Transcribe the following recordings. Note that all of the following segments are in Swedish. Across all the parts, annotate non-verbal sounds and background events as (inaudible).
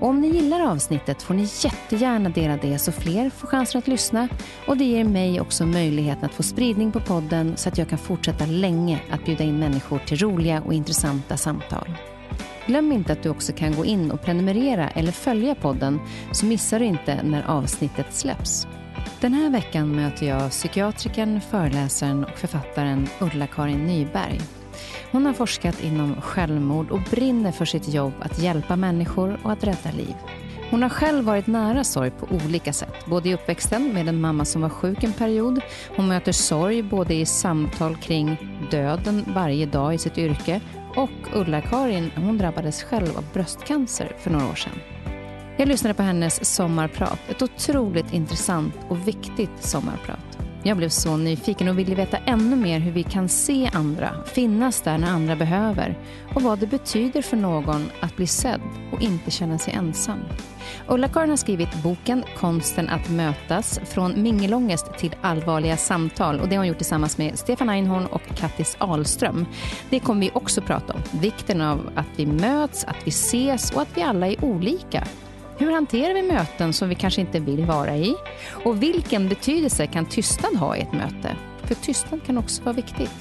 Och om ni gillar avsnittet får ni jättegärna dela det så fler får chansen att lyssna och det ger mig också möjligheten att få spridning på podden så att jag kan fortsätta länge att bjuda in människor till roliga och intressanta samtal. Glöm inte att du också kan gå in och prenumerera eller följa podden så missar du inte när avsnittet släpps. Den här veckan möter jag psykiatrikern, föreläsaren och författaren Ulla-Karin Nyberg. Hon har forskat inom självmord och brinner för sitt jobb att hjälpa människor och att rädda liv. Hon har själv varit nära sorg på olika sätt, både i uppväxten med en mamma som var sjuk en period. Hon möter sorg både i samtal kring döden varje dag i sitt yrke och Ulla-Karin, hon drabbades själv av bröstcancer för några år sedan. Jag lyssnade på hennes sommarprat, ett otroligt intressant och viktigt sommarprat. Jag blev så nyfiken och ville veta ännu mer hur vi kan se andra, finnas där när andra behöver och vad det betyder för någon att bli sedd och inte känna sig ensam. Ulla-Karin har skrivit boken Konsten att mötas, från mingelångest till allvarliga samtal och det har hon gjort tillsammans med Stefan Einhorn och Kattis Ahlström. Det kommer vi också prata om, vikten av att vi möts, att vi ses och att vi alla är olika hur hanterar vi möten som vi kanske inte vill vara i? Och vilken betydelse kan tystnad ha i ett möte? För tystnad kan också vara viktigt.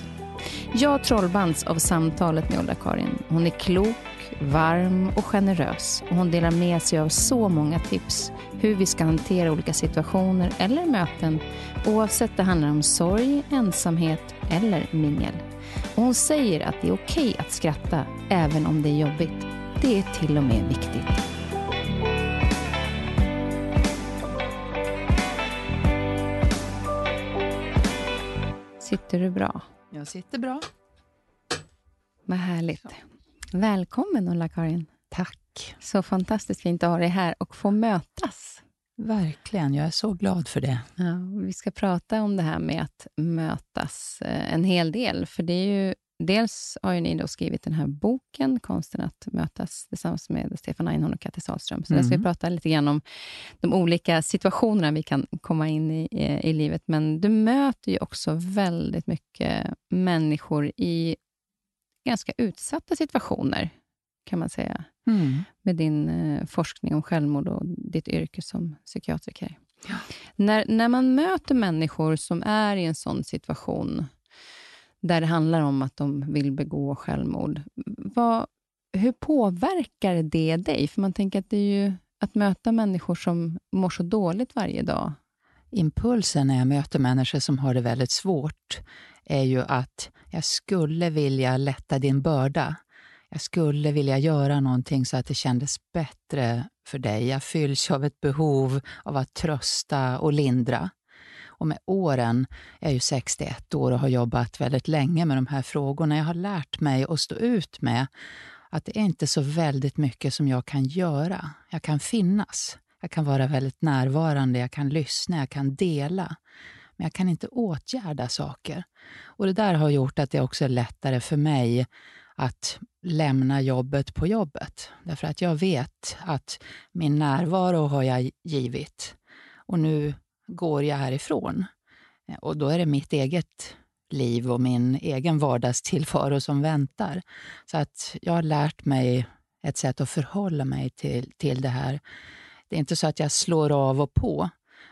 Jag trollbands av samtalet med Ulla-Karin. Hon är klok, varm och generös. Och hon delar med sig av så många tips hur vi ska hantera olika situationer eller möten oavsett det handlar om sorg, ensamhet eller mingel. Och hon säger att det är okej okay att skratta även om det är jobbigt. Det är till och med viktigt. Sitter du bra? Jag sitter bra. Vad härligt. Så. Välkommen Ulla-Karin. Tack. Så fantastiskt fint att ha dig här och få mötas. Verkligen, jag är så glad för det. Ja, vi ska prata om det här med att mötas eh, en hel del, för det är ju Dels har ju ni då skrivit den här boken, Konsten att mötas, tillsammans med Stefan Einhorn och Kattis Ahlström. Så mm. där ska vi prata lite grann om de olika situationerna vi kan komma in i, i, i livet. Men du möter ju också väldigt mycket människor i ganska utsatta situationer, kan man säga, mm. med din eh, forskning om självmord och ditt yrke som psykiatriker. Ja. När, när man möter människor som är i en sån situation, där det handlar om att de vill begå självmord. Vad, hur påverkar det dig? För man tänker att det är ju att möta människor som mår så dåligt varje dag. Impulsen när jag möter människor som har det väldigt svårt är ju att jag skulle vilja lätta din börda. Jag skulle vilja göra någonting så att det kändes bättre för dig. Jag fylls av ett behov av att trösta och lindra. Och med åren, jag är ju 61 år och har jobbat väldigt länge med de här frågorna, jag har lärt mig att stå ut med att det är inte så väldigt mycket som jag kan göra. Jag kan finnas. Jag kan vara väldigt närvarande, jag kan lyssna, jag kan dela. Men jag kan inte åtgärda saker. Och Det där har gjort att det också är lättare för mig att lämna jobbet på jobbet. Därför att jag vet att min närvaro har jag givit och nu går jag härifrån. Eh, och då är det mitt eget liv och min egen vardagstillvaro som väntar. Så att jag har lärt mig ett sätt att förhålla mig till, till det här. Det är inte så att jag slår av och på,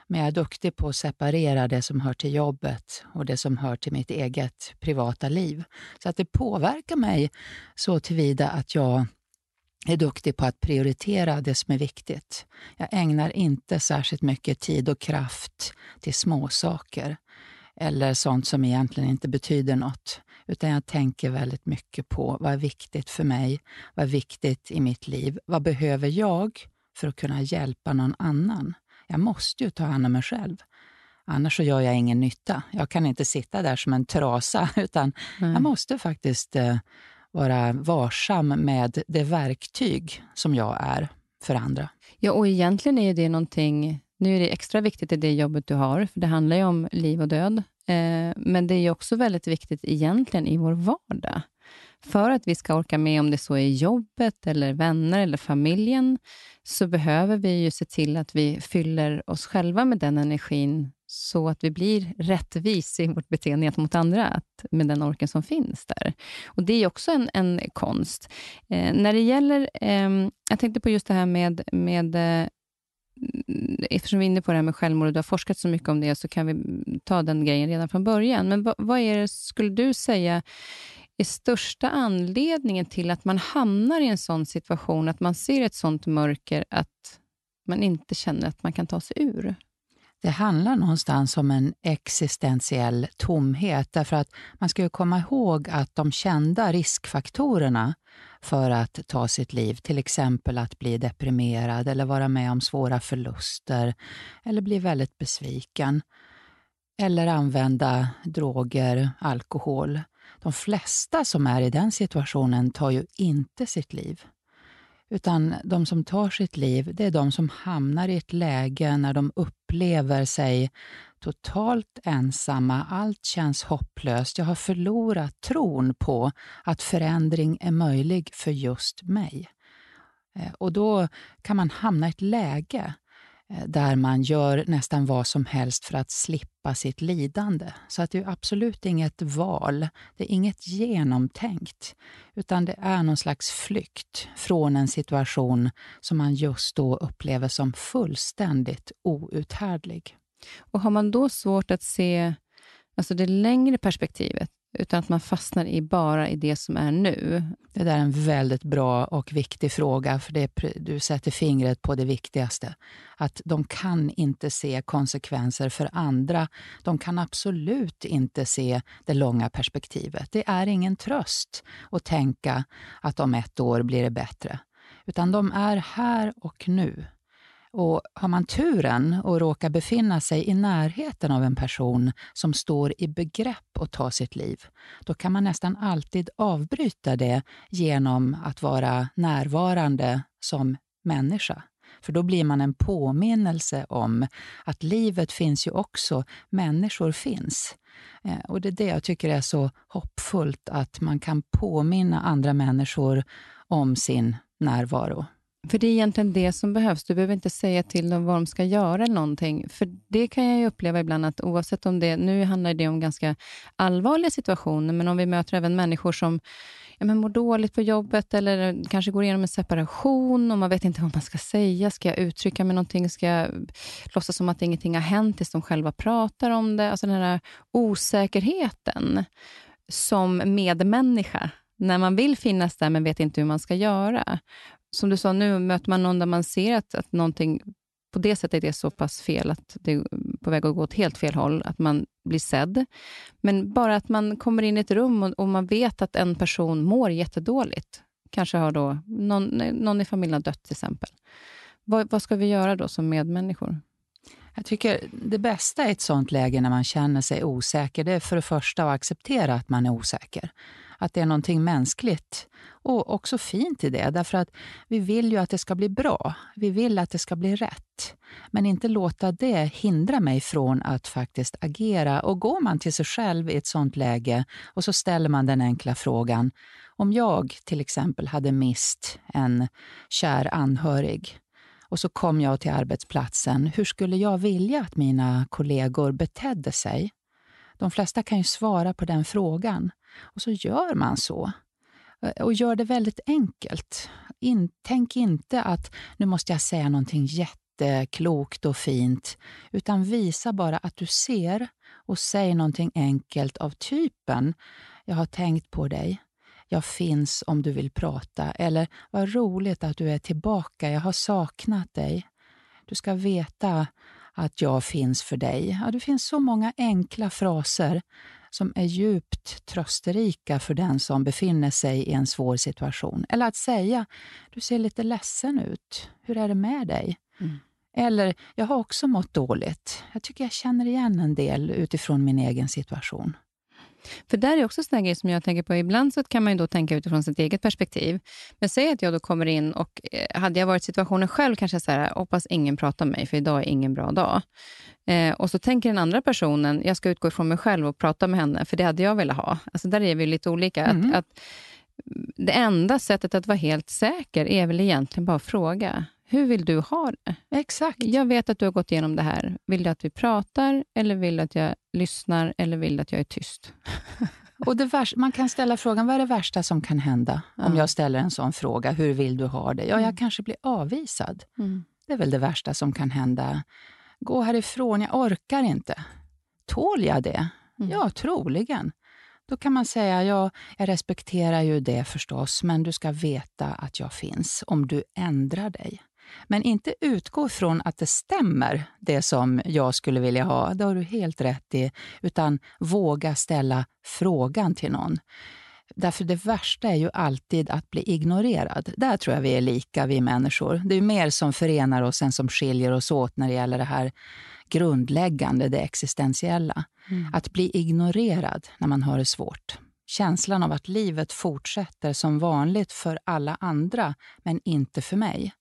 men jag är duktig på att separera det som hör till jobbet och det som hör till mitt eget privata liv. Så att det påverkar mig så tillvida att jag är duktig på att prioritera det som är viktigt. Jag ägnar inte särskilt mycket tid och kraft till småsaker eller sånt som egentligen inte betyder något. Utan jag tänker väldigt mycket på vad är viktigt för mig, vad är viktigt i mitt liv, vad behöver jag för att kunna hjälpa någon annan? Jag måste ju ta hand om mig själv. Annars så gör jag ingen nytta. Jag kan inte sitta där som en trasa, (laughs) utan mm. jag måste faktiskt eh, vara varsam med det verktyg som jag är för andra. Ja, och egentligen är det någonting nu är det extra viktigt i det jobbet du har, för det handlar ju om liv och död. Eh, men det är också väldigt viktigt egentligen i vår vardag. För att vi ska orka med, om det så är jobbet, eller vänner eller familjen, så behöver vi ju se till att vi fyller oss själva med den energin, så att vi blir rättvis i vårt beteende gentemot andra, att, med den orken som finns där. Och Det är också en, en konst. Eh, när det gäller, eh, jag tänkte på just det här med, med eh, eftersom vi är inne på det här med självmord och du har forskat så mycket om det, så kan vi ta den grejen redan från början. Men vad, vad är det, skulle du säga, är största anledningen till att man hamnar i en sån situation, att man ser ett sånt mörker, att man inte känner att man kan ta sig ur? Det handlar någonstans om en existentiell tomhet, därför att man ska ju komma ihåg att de kända riskfaktorerna för att ta sitt liv, till exempel att bli deprimerad eller vara med om svåra förluster eller bli väldigt besviken eller använda droger, alkohol. De flesta som är i den situationen tar ju inte sitt liv. Utan de som tar sitt liv, det är de som hamnar i ett läge när de upplever sig totalt ensamma, allt känns hopplöst, jag har förlorat tron på att förändring är möjlig för just mig. Eh, och då kan man hamna i ett läge Eh, där man gör nästan vad som helst för att slippa sitt lidande. Så att det är absolut inget val, det är inget genomtänkt, utan det är någon slags flykt från en situation som man just då upplever som fullständigt outhärdlig. Och har man då svårt att se alltså det längre perspektivet, utan att man fastnar i bara i det som är nu. Det där är en väldigt bra och viktig fråga, för det, du sätter fingret på det viktigaste. Att de kan inte se konsekvenser för andra. De kan absolut inte se det långa perspektivet. Det är ingen tröst att tänka att om ett år blir det bättre. Utan de är här och nu. Och har man turen att råka befinna sig i närheten av en person som står i begrepp att ta sitt liv, då kan man nästan alltid avbryta det genom att vara närvarande som människa. För då blir man en påminnelse om att livet finns ju också, människor finns. Eh, och Det är det jag tycker är så hoppfullt, att man kan påminna andra människor om sin närvaro. För det är egentligen det som behövs. Du behöver inte säga till dem vad de ska göra eller någonting. För det kan jag uppleva ibland att oavsett om det, nu handlar det om ganska allvarliga situationer, men om vi möter även människor som ja, men mår dåligt på jobbet eller kanske går igenom en separation och man vet inte vad man ska säga. Ska jag uttrycka mig någonting? Ska jag låtsas som att ingenting har hänt tills de själva pratar om det? Alltså den här osäkerheten som medmänniska när man vill finnas där men vet inte hur man ska göra som du sa nu, möter man någon där man ser att, att någonting på det sättet är så pass fel, att det är på väg att gå åt helt fel håll, att man blir sedd. Men bara att man kommer in i ett rum och, och man vet att en person mår jättedåligt. Kanske har då någon, någon i familjen har dött till exempel. Vad, vad ska vi göra då som medmänniskor? Jag tycker det bästa i ett sånt läge när man känner sig osäker, det är för det första att acceptera att man är osäker att det är någonting mänskligt och också fint i det. Därför att vi vill ju att det ska bli bra. Vi vill att det ska bli rätt. Men inte låta det hindra mig från att faktiskt agera. Och går man till sig själv i ett sånt läge och så ställer man den enkla frågan Om jag till exempel hade mist en kär anhörig och så kom jag till arbetsplatsen, hur skulle jag vilja att mina kollegor betedde sig? De flesta kan ju svara på den frågan. Och så gör man så. Eh, och gör det väldigt enkelt. In, tänk inte att nu måste jag säga någonting jätteklokt och fint, utan visa bara att du ser och säg någonting enkelt av typen “Jag har tänkt på dig” “Jag finns om du vill prata” eller “Vad roligt att du är tillbaka, jag har saknat dig”. Du ska veta att jag finns för dig. Ja, det finns så många enkla fraser som är djupt trösterika för den som befinner sig i en svår situation. Eller att säga, du ser lite ledsen ut. Hur är det med dig? Mm. Eller, jag har också mått dåligt. Jag tycker jag känner igen en del utifrån min egen situation. För där är också en grej som jag tänker på. Ibland så kan man då tänka utifrån sitt eget perspektiv. Men säg att jag då kommer in och eh, hade jag varit i situationen själv kanske jag säger, hoppas ingen pratar med mig, för idag är ingen bra dag. Eh, och så tänker den andra personen, jag ska utgå ifrån mig själv och prata med henne, för det hade jag velat ha. Alltså där är vi lite olika. Mm. Att, att det enda sättet att vara helt säker är väl egentligen bara att fråga. Hur vill du ha det? Exakt. Jag vet att du har gått igenom det här. Vill du att vi pratar, eller vill du att jag lyssnar, eller vill att jag är tyst? (laughs) Och det värsta, man kan ställa frågan, vad är det värsta som kan hända? Mm. Om jag ställer en sån fråga, hur vill du ha det? Ja, jag mm. kanske blir avvisad. Mm. Det är väl det värsta som kan hända. Gå härifrån, jag orkar inte. Tål jag det? Mm. Ja, troligen. Då kan man säga, ja, jag respekterar ju det förstås, men du ska veta att jag finns om du ändrar dig. Men inte utgå från att det stämmer, det som jag skulle vilja ha. Det har du helt rätt i. Utan våga ställa frågan till någon. Därför det värsta är ju alltid att bli ignorerad. Där tror jag vi är lika, vi människor. Det är mer som förenar oss än som skiljer oss åt när det gäller det här grundläggande, det existentiella. Mm. Att bli ignorerad när man har det svårt. Känslan av att livet fortsätter som vanligt för alla andra, men inte för mig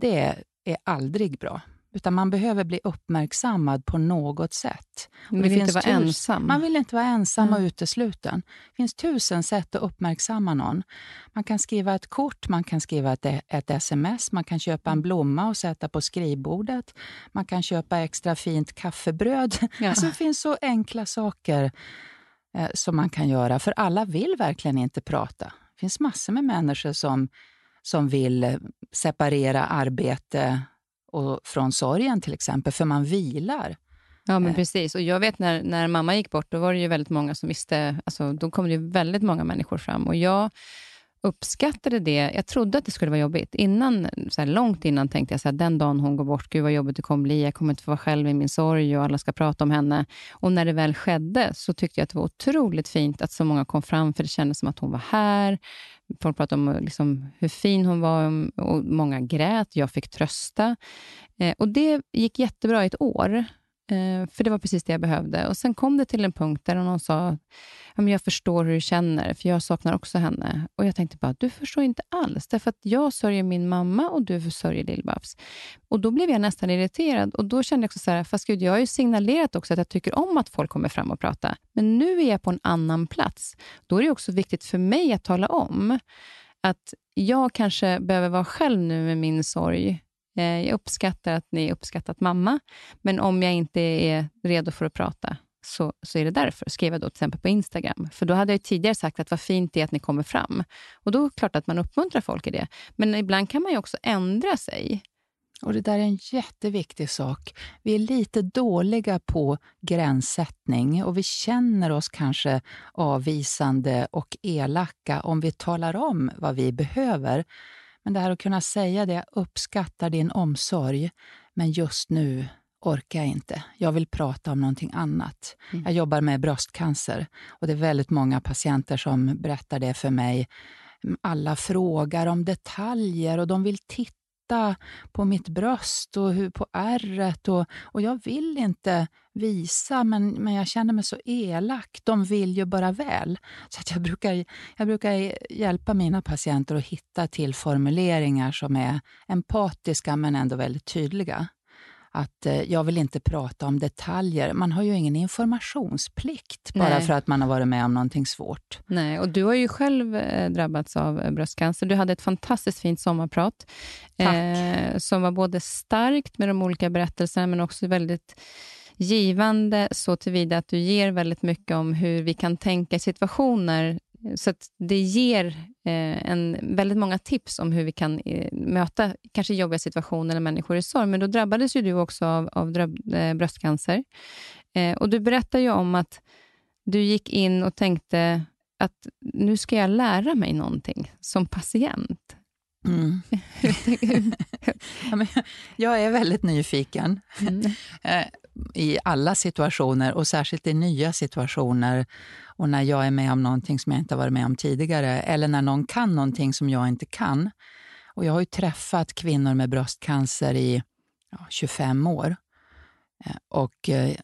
det är aldrig bra. Utan man behöver bli uppmärksammad på något sätt. Man vill inte vara ensam. Man vill inte vara ensam mm. och utesluten. Det finns tusen sätt att uppmärksamma någon. Man kan skriva ett kort, man kan skriva ett, ett sms, man kan köpa en mm. blomma och sätta på skrivbordet. Man kan köpa extra fint kaffebröd. Ja. Alltså, det finns så enkla saker eh, som man kan göra. För alla vill verkligen inte prata. Det finns massor med människor som som vill eh, separera arbete och, från sorgen till exempel, för man vilar. Ja, men eh. precis. Och jag vet när, när mamma gick bort, då var det ju väldigt många som visste, alltså, då kom det ju väldigt många människor fram. Och jag uppskattade det. Jag trodde att det skulle vara jobbigt. Innan, så här, långt innan tänkte jag att den dagen hon går bort, gud vad jobbigt det kommer bli. Jag kommer inte få vara själv i min sorg och alla ska prata om henne. Och när det väl skedde så tyckte jag att det var otroligt fint att så många kom fram, för det kändes som att hon var här. Folk pratade om liksom, hur fin hon var och många grät. Jag fick trösta. Eh, och Det gick jättebra i ett år. Eh, för det var precis det jag behövde. Och Sen kom det till en punkt där någon sa, jag förstår hur du känner, för jag saknar också henne. Och Jag tänkte bara, du förstår inte alls. Därför att jag sörjer min mamma och du sörjer Lill-Babs. Och Då blev jag nästan irriterad. Och Då kände jag också så här, fast gud, jag har ju signalerat också att jag tycker om att folk kommer fram och pratar. Men nu är jag på en annan plats. Då är det också viktigt för mig att tala om att jag kanske behöver vara själv nu med min sorg Eh, jag uppskattar att ni uppskattat mamma, men om jag inte är redo för att prata, så, så är det därför. Skrev jag då till exempel på Instagram. För då hade jag tidigare sagt att vad fint det är att ni kommer fram. Och då är det klart att man uppmuntrar folk i det. Men ibland kan man ju också ändra sig. Och Det där är en jätteviktig sak. Vi är lite dåliga på gränssättning och vi känner oss kanske avvisande och elaka om vi talar om vad vi behöver. Men det här att kunna säga det, jag uppskattar din omsorg, men just nu orkar jag inte. Jag vill prata om någonting annat. Mm. Jag jobbar med bröstcancer och det är väldigt många patienter som berättar det för mig. Alla frågar om detaljer och de vill titta titta på mitt bröst och hur, på ärret. Och, och jag vill inte visa, men, men jag känner mig så elak. De vill ju bara väl. Så att jag, brukar, jag brukar hjälpa mina patienter att hitta till formuleringar som är empatiska men ändå väldigt tydliga att eh, jag vill inte prata om detaljer. Man har ju ingen informationsplikt bara Nej. för att man har varit med om någonting svårt. Nej, och du har ju själv eh, drabbats av eh, bröstcancer. Du hade ett fantastiskt fint sommarprat eh, som var både starkt med de olika berättelserna, men också väldigt givande så tillvida att du ger väldigt mycket om hur vi kan tänka situationer så att det ger eh, en, väldigt många tips om hur vi kan eh, möta kanske jobbiga situationer eller människor i sorg. Men då drabbades ju du också av, av dröb, eh, bröstcancer. Eh, och Du berättar ju om att du gick in och tänkte att nu ska jag lära mig någonting som patient. Mm. (laughs) (laughs) ja, men jag är väldigt nyfiken Mm. (laughs) i alla situationer och särskilt i nya situationer och när jag är med om någonting som jag inte har varit med om tidigare eller när någon kan någonting som jag inte kan. Och Jag har ju träffat kvinnor med bröstcancer i ja, 25 år eh, och eh,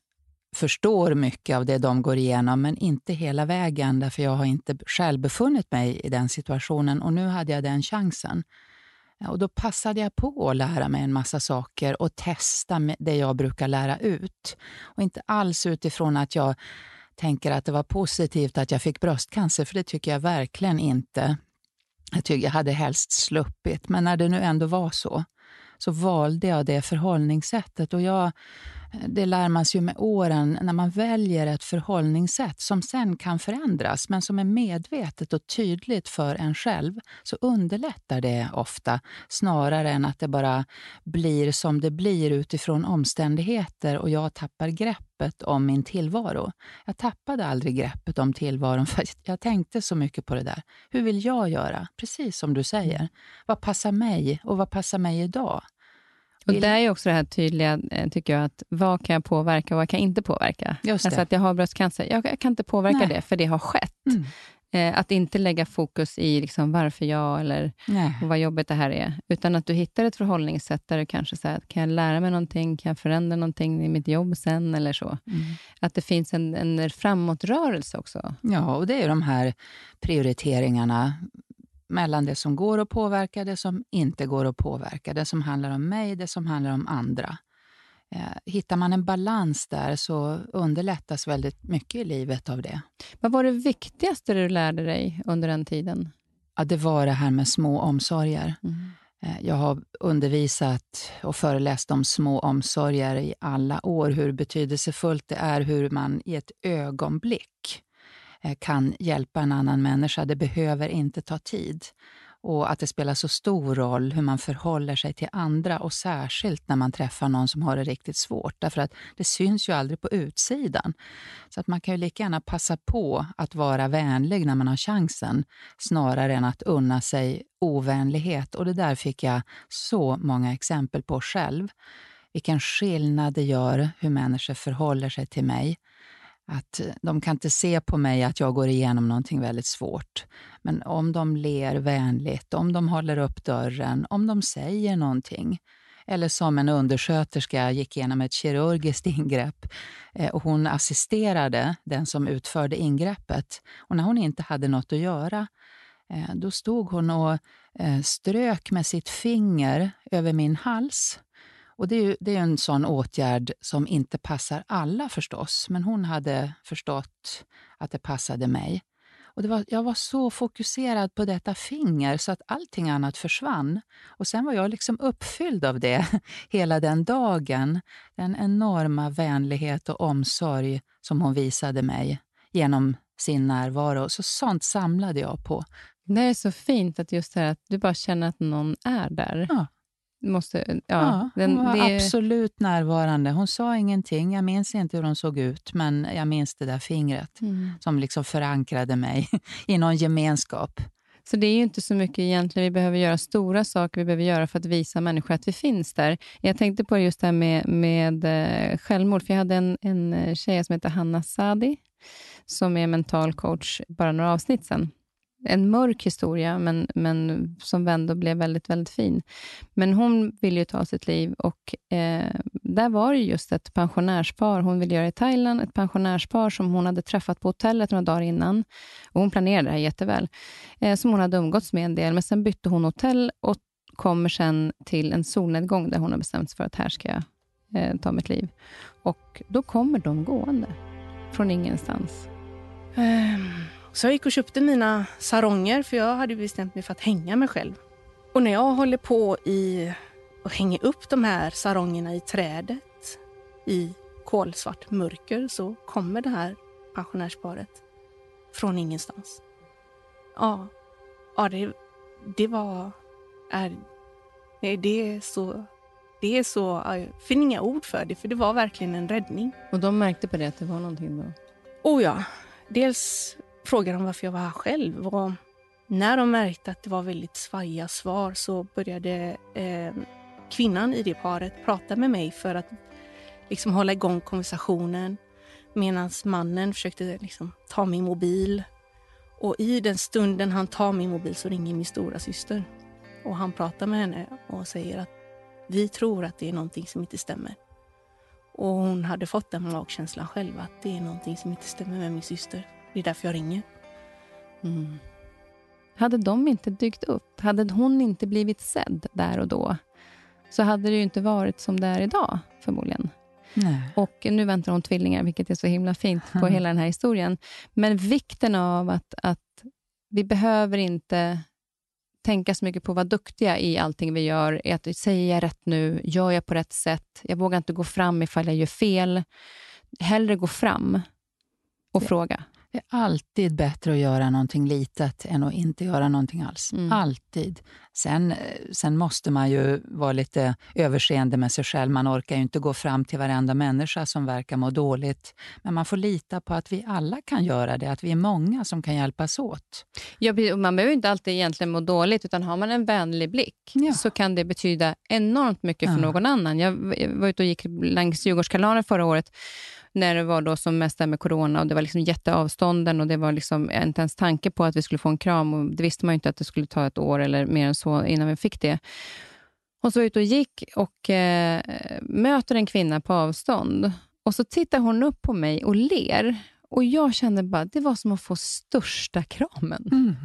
förstår mycket av det de går igenom, men inte hela vägen, därför jag har inte själv befunnit mig i den situationen och nu hade jag den chansen. Eh, och då passade jag på att lära mig en massa saker och testa det jag brukar lära ut. Och inte alls utifrån att jag tänker att det var positivt att jag fick bröstcancer, för det tycker jag verkligen inte. Jag tycker jag hade helst sluppit, men när det nu ändå var så, så valde jag det förhållningssättet. Och jag, det lär man sig ju med åren, när man väljer ett förhållningssätt som sen kan förändras, men som är medvetet och tydligt för en själv, så underlättar det ofta, snarare än att det bara blir som det blir utifrån omständigheter och jag tappar grepp greppet om min tillvaro. Jag tappade aldrig greppet om tillvaron, (laughs) för jag tänkte så mycket på det där. Hur vill jag göra? Precis som du säger. Vad passar mig och vad passar mig idag? Och Det är också det här tydliga, eh, tycker jag, att vad kan jag påverka och vad kan jag inte påverka? Just det. Alltså att jag har bröstcancer, jag, jag kan inte påverka Nej. det, för det har skett. Mm. Eh, att inte lägga fokus i liksom varför jag eller vad jobbigt det här är, utan att du hittar ett förhållningssätt där du kanske säger, kan jag lära mig någonting, kan jag förändra någonting i mitt jobb sen eller så. Mm. Att det finns en, en framåtrörelse också. Ja, och det är de här prioriteringarna mellan det som går att påverka, det som inte går att påverka. Det som handlar om mig, det som handlar om andra. Eh, hittar man en balans där så underlättas väldigt mycket i livet av det. Vad var det viktigaste du lärde dig under den tiden? Ja, det var det här med små omsorger. Eh, Jag har undervisat och föreläst om små omsorger i alla år, hur betydelsefullt det är hur man i ett ögonblick eh, kan hjälpa en annan människa. Det behöver inte ta tid. Och att det spelar så stor roll hur man förhåller sig till andra och särskilt när man träffar någon som har det riktigt svårt. Därför att det syns ju aldrig på utsidan. Så att man kan ju lika gärna passa på att vara vänlig när man har chansen snarare än att unna sig ovänlighet. Och det där fick jag så många exempel på själv. Vilken skillnad det gör hur människor förhåller sig till mig. Att eh, de kan inte se på mig att jag går igenom någonting väldigt svårt. Men om de ler vänligt, om de håller upp dörren, om de säger någonting. Eller som en undersköterska gick igenom ett kirurgiskt (laughs) ingrepp eh, och hon assisterade den som utförde ingreppet. Och när hon inte hade något att göra, eh, då stod hon och strök med sitt finger över min hals. Och det är ju det är en sån åtgärd som inte passar alla förstås, men hon hade förstått att det passade mig. Och det var, jag var så fokuserad på detta finger så att allting annat försvann. Och Sen var jag liksom uppfylld av det (laughs) hela den dagen. Den enorma vänlighet och omsorg som hon visade mig genom sin närvaro. Så sånt samlade jag på. Det är så fint att just det här att du bara känner att någon är där. Ja. Måste, ja, Ja, den, hon var det, absolut närvarande. Hon sa ingenting. Jag minns inte hur hon såg ut, men jag minns det där fingret Mm. som liksom förankrade mig (laughs) i någon gemenskap. Så det är ju inte så mycket egentligen vi behöver göra stora saker vi behöver göra för att visa människor att vi finns där. Jag tänkte på just det här med, med eh, självmord, för jag hade en, en eh, tjej som heter Hanna Sadi, som är mental coach, bara några avsnitt sen. En mörk historia, men, men som vände och blev väldigt, väldigt fin. Men hon ville ju ta sitt liv och eh, där var det just ett pensionärspar hon ville göra i Thailand, ett pensionärspar som hon hade träffat på hotellet några dagar innan. Och hon planerade det här jätteväl eh, som hon hade umgåtts med en del, men sen bytte hon hotell och kommer sen till en solnedgång där hon har bestämt sig för att här ska jag eh, ta mitt liv. Och då kommer de gående från ingenstans. Um, så jag gick och köpte mina saronger för jag hade bestämt mig för att hänga mig själv. Och när jag håller på i och hänger upp de här sarongerna i trädet i kolsvart mörker så kommer det här pensionärsparet från ingenstans. Ja, ja det, det var... Är, det är så... Det är så... Jag finner inga ord för det, för det var verkligen en räddning. Och de märkte på det att det var någonting då? Oh ja. Dels frågade de varför jag var här själv. Och när de märkte att det var väldigt svajiga svar så började eh, kvinnan i det paret prata med mig för att liksom hålla igång konversationen medan mannen försökte liksom ta min mobil. Och I den stunden han tar min mobil så ringer min stora syster. Och Han pratar med henne och säger att vi tror att det är någonting som inte stämmer. Och Hon hade fått den magkänslan själv att det är någonting som inte stämmer med min syster. Det är därför jag ringer. Mm. Hade de inte dykt upp, hade hon inte blivit sedd där och då, så hade det ju inte varit som det är idag, förmodligen. Nej. Och nu väntar hon tvillingar, vilket är så himla fint på mm. (laughs) hela den här historien. Men vikten av att, att vi behöver inte tänka så mycket på att vara duktiga i allting vi gör. Att säger jag rätt nu? Gör jag på rätt sätt? Jag vågar inte gå fram ifall jag gör fel. Hellre gå fram och fråga. Det är alltid bättre att göra någonting litet än att inte göra någonting alls. Mm. Alltid. Sen, sen måste man ju vara lite överseende med sig själv. Man orkar ju inte gå fram till varenda människa som verkar må dåligt. Men man får lita på att vi alla kan göra det, att vi är många som kan hjälpas åt. Ja, man behöver inte alltid egentligen må dåligt, utan har man en vänlig blick ja. så kan det betyda enormt mycket för ja. någon annan. Jag var ute och gick längs Djurgårdskanalen förra året när det var då som mest med corona och det var liksom jätteavstånden och det var liksom inte ens tanke på att vi skulle få en kram. Och det visste man ju inte att det skulle ta ett år eller mer än så innan vi fick det. Hon så ute och gick och eh, möter en kvinna på avstånd. Och så tittar hon upp på mig och ler. Och jag kände bara, det var som att få största kramen. Mm.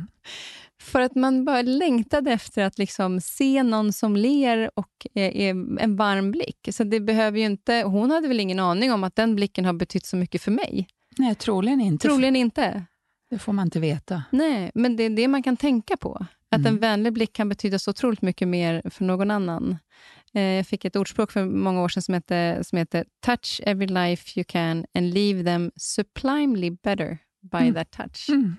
För att man bara längtade efter att liksom se någon som ler och är en varm blick. Så det behöver ju inte, hon hade väl ingen aning om att den blicken har betytt så mycket för mig? Nej, troligen inte. Troligen inte. Det får man inte veta. Nej, men det är det man kan tänka på. Att mm. en vänlig blick kan betyda så otroligt mycket mer för någon annan. Eh, jag fick ett ordspråk för många år sedan som heter, som heter “Touch every life you can and leave them sublimely better by mm. that touch”. Mm.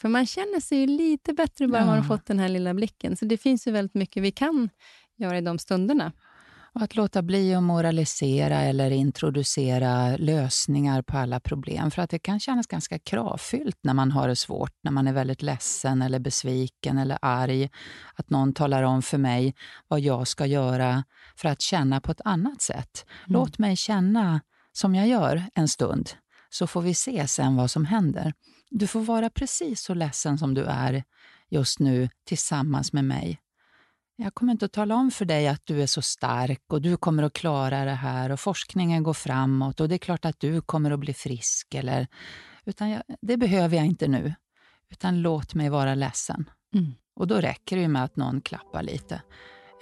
För man känner sig lite bättre bara ja. man har fått den här lilla blicken. Så det finns ju väldigt mycket vi kan göra i de stunderna. Och att låta bli att moralisera eller introducera lösningar på alla problem. För att det kan kännas ganska kravfyllt när man har det svårt, när man är väldigt ledsen eller besviken eller arg. Att någon talar om för mig vad jag ska göra för att känna på ett annat sätt. Mm. Låt mig känna som jag gör en stund, så får vi se sen vad som händer. Du får vara precis så ledsen som du är just nu tillsammans med mig. Jag kommer inte att tala om för dig att du är så stark och du kommer att klara det här och forskningen går framåt och det är klart att du kommer att bli frisk. Eller, utan jag, det behöver jag inte nu. Utan låt mig vara ledsen. Mm. Och då räcker det med att någon klappar lite.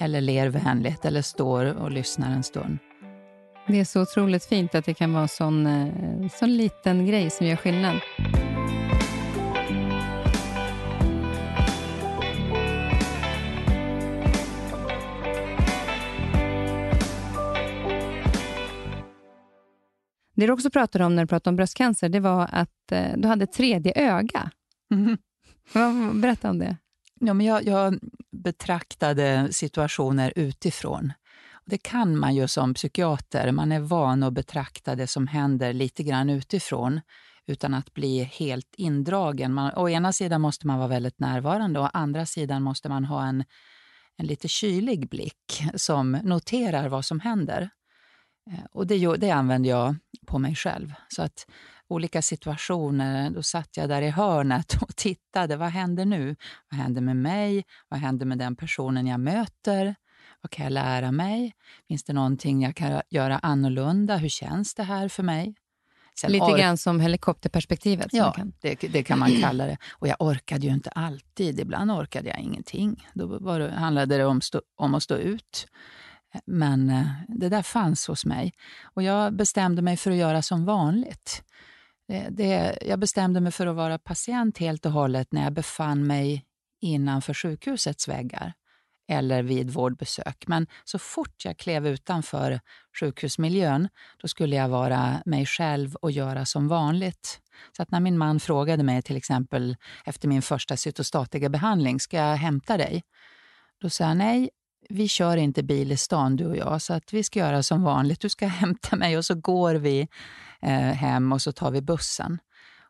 Eller ler vänligt eller står och lyssnar en stund. Det är så otroligt fint att det kan vara en sån, eh, sån liten grej som gör skillnad. Det du också pratade om när du pratade om bröstcancer, det var att eh, du hade tredje öga. Mm. Berätta om det. Ja, men jag, jag betraktade situationer utifrån. Det kan man ju som psykiater. Man är van att betrakta det som händer lite grann utifrån utan att bli helt indragen. Man, å ena sidan måste man vara väldigt närvarande och å andra sidan måste man ha en, en lite kylig blick som noterar vad som händer. Eh, och det, det använder jag på mig själv. Så att olika situationer, då satt jag där i hörnet och (laughs) tittade. Vad händer nu? Vad händer med mig? Vad händer med den personen jag möter? Vad kan jag lära mig? Finns det någonting jag kan göra annorlunda? Hur känns det här för mig? Sen Lite grann som helikopterperspektivet. Ja, kan... det, det, kan man kalla det. Och jag orkade ju inte alltid. Ibland orkade jag ingenting. Då var det, handlade det om, stå, om att stå ut. Men eh, det där fanns hos mig. Och jag bestämde mig för att göra som vanligt. Det, det, jag bestämde mig för att vara patient helt och hållet när jag befann mig innanför sjukhusets väggar eller vid vårdbesök. Men så fort jag klev utanför sjukhusmiljön, då skulle jag vara mig själv och göra som vanligt. Så att när min man frågade mig till exempel efter min första cytostatika behandling, ska jag hämta dig? Då sa jag nej, vi kör inte bil i stan du och jag, så att vi ska göra som vanligt. Du ska (laughs) hämta mig och så går vi eh, hem och så tar vi bussen.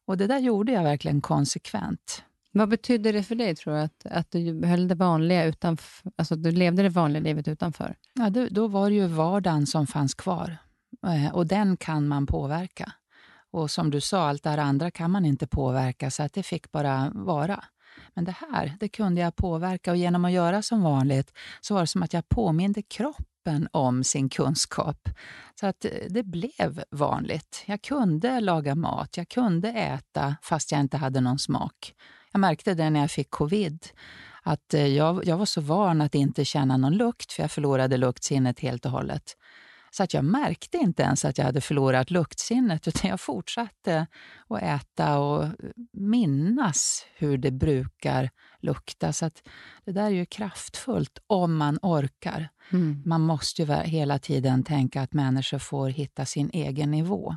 Och det där gjorde jag verkligen konsekvent. Vad betydde det för dig, tror du, att, att du höll det vanliga utanför, alltså du levde det vanliga livet utanför? Ja, då, då var det ju vardagen som fanns kvar eh, och den kan man påverka. Och som du sa, allt det här andra kan man inte påverka, så att det fick bara vara. Men det här, det kunde jag påverka och genom att göra som vanligt så var det som att jag påminde kroppen om sin kunskap. Så att eh, det blev vanligt. Jag kunde laga mat, jag kunde äta fast jag inte hade någon smak. Jag märkte det när jag fick covid, att eh, jag, jag var så van att inte känna någon lukt, för jag förlorade luktsinnet helt och hållet. Så att jag märkte inte ens att jag hade förlorat luktsinnet, utan jag fortsatte att äta och minnas hur det brukar lukta. Så att det där är ju kraftfullt om man orkar. Mm. Man måste ju hela tiden tänka att människor får hitta sin egen nivå.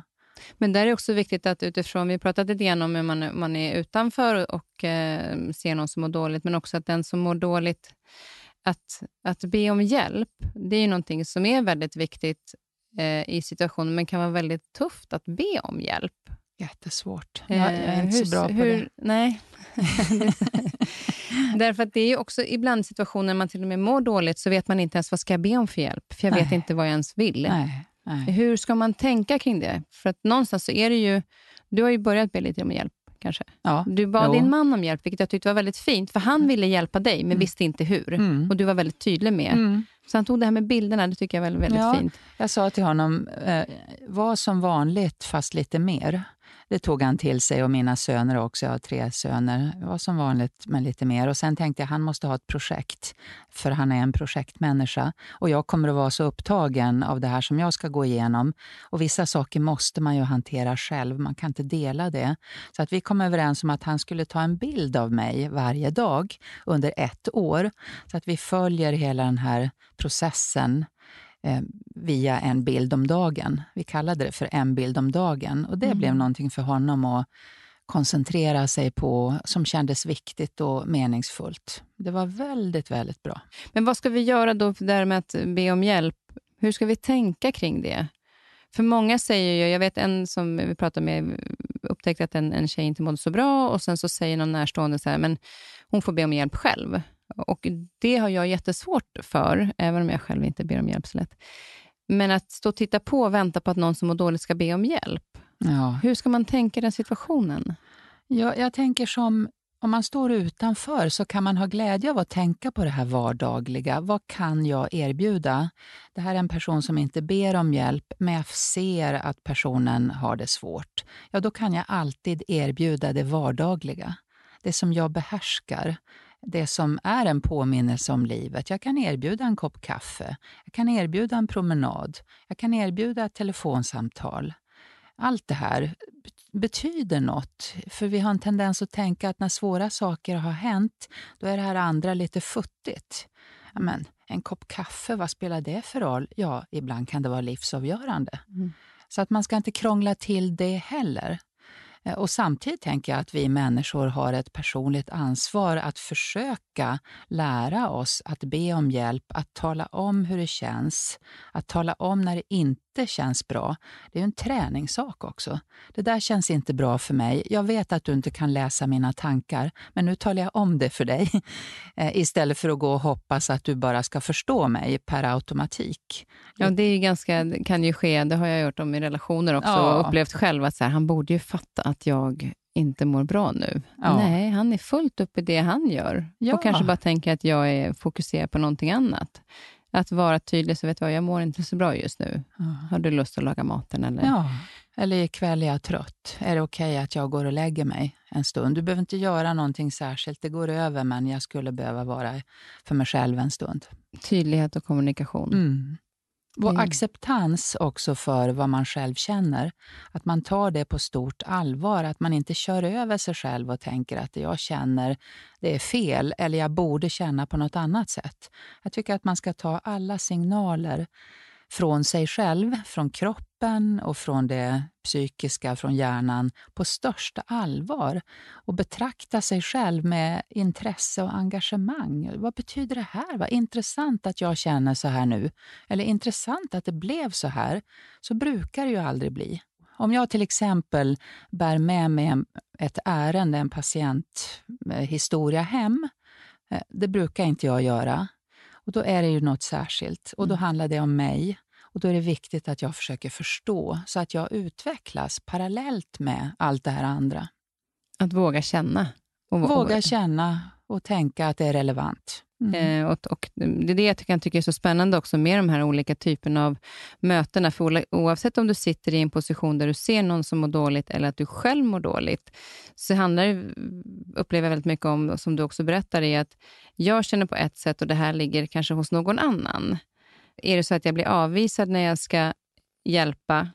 Men där är också viktigt att utifrån, vi pratade lite grann om hur man, man är utanför och eh, ser någon som mår dåligt, men också att den som mår dåligt, att, att be om hjälp, det är ju någonting som är väldigt viktigt eh, i situationen, men kan vara väldigt tufft att be om hjälp. Jättesvårt. Jag, jag är inte hur, så bra på hur, det. Nej. (laughs) (laughs) Därför att det är också ibland situationer när man till och med mår dåligt, så vet man inte ens vad ska jag be om för hjälp, för jag nej. vet inte vad jag ens vill. Nej. Nej. Hur ska man tänka kring det? För att någonstans så är det ju... Du har ju börjat be lite om hjälp, kanske. Ja, du bad jo. din man om hjälp, vilket jag tyckte var väldigt fint. För han ville hjälpa dig, men mm. visste inte hur. Mm. Och du var väldigt tydlig med. Mm. Så han tog det här med bilderna, det tycker jag var väldigt, väldigt ja, fint. Jag sa till honom, eh, var som vanligt, fast lite mer. Det tog han till sig och mina söner också. Jag har tre söner. Det var som vanligt, men lite mer. Och Sen tänkte jag han måste ha ett projekt, för han är en projektmänniska. Och jag kommer att vara så upptagen av det här som jag ska gå igenom. Och Vissa saker måste man ju hantera själv, man kan inte dela det. Så att vi kom överens om att han skulle ta en bild av mig varje dag under ett år. Så att vi följer hela den här processen via en bild om dagen. Vi kallade det för en bild om dagen och det mm. blev någonting för honom att koncentrera sig på som kändes viktigt och meningsfullt. Det var väldigt, väldigt bra. Men vad ska vi göra då där med att be om hjälp? Hur ska vi tänka kring det? För många säger ju, jag vet en som vi pratade med upptäckte att en, en tjej inte mådde så bra och sen så säger någon närstående så här, men hon får be om hjälp själv. Och Det har jag jättesvårt för, även om jag själv inte ber om hjälp så lätt. Men att stå och titta på och vänta på att någon som mår dåligt ska be om hjälp. Ja. Hur ska man tänka i den situationen? Ja, jag tänker som om man står utanför så kan man ha glädje av att tänka på det här vardagliga. Vad kan jag erbjuda? Det här är en person som inte ber om hjälp, men jag ser att personen har det svårt. Ja, då kan jag alltid erbjuda det vardagliga. Det som jag behärskar det som är en påminnelse om livet. Jag kan erbjuda en kopp kaffe, jag kan erbjuda en promenad, jag kan erbjuda ett telefonsamtal. Allt det här betyder något, för vi har en tendens att tänka att när svåra saker har hänt, då är det här andra lite futtigt. Men en kopp kaffe, vad spelar det för roll? Ja, ibland kan det vara livsavgörande. Mm. Så att man ska inte krångla till det heller. Eh, och samtidigt tänker jag att vi människor har ett personligt ansvar att försöka lära oss att be om hjälp, att tala om hur det känns, att tala om när det inte känns bra. Det är en träningssak också. Det där känns inte bra för mig. Jag vet att du inte kan läsa mina tankar, men nu talar jag om det för dig. (laughs) Eh, istället för att gå och hoppas att du bara ska förstå mig per automatik. Ja, det är ganska, kan ju ske, det har jag gjort om i relationer också, ja. och upplevt själv att så här, han borde ju fatta att jag inte mår bra nu. Ja. Nej, han är fullt upp i det han gör ja. och kanske bara tänker att jag är fokuserad på någonting annat. Att vara tydlig, så vet du vad, jag mår inte så bra just nu. Har du lust att laga maten? Eller? Ja, eller ikväll är jag trött. Är det okej okay att jag går och lägger mig en stund? Du behöver inte göra någonting särskilt, det går över, men jag skulle behöva vara för mig själv en stund. Tydlighet och kommunikation. Mm. Och Mm. acceptans också för vad man själv känner. Att man tar det på stort allvar, att man inte kör över sig själv och tänker att det jag känner det är fel eller jag borde känna på något annat sätt. Jag tycker att man ska ta alla signaler från sig själv, från kroppen och från det psykiska, från hjärnan på största allvar och betrakta sig själv med intresse och engagemang. Vad betyder det här? Vad intressant att jag känner så här nu. Eller intressant att det blev så här. Så brukar det ju aldrig bli. Om jag till exempel bär med mig ett ärende, en patienthistoria hem, eh, det brukar inte jag göra. Och Då är det ju något särskilt och då handlar det om mig. Och Då är det viktigt att jag försöker förstå så att jag utvecklas parallellt med allt det här andra. Att våga känna. Och, Våga känna och tänka att det är relevant. Mm. Eh, och, och det är det jag kan tycka är så spännande också med de här olika typerna av mötena. För oavsett om du sitter i en position där du ser någon som mår dåligt eller att du själv mår dåligt, så handlar det, upplever jag väldigt mycket om, som du också berättar, i att jag känner på ett sätt och det här ligger kanske hos någon annan. Är det så att jag blir avvisad när jag ska hjälpa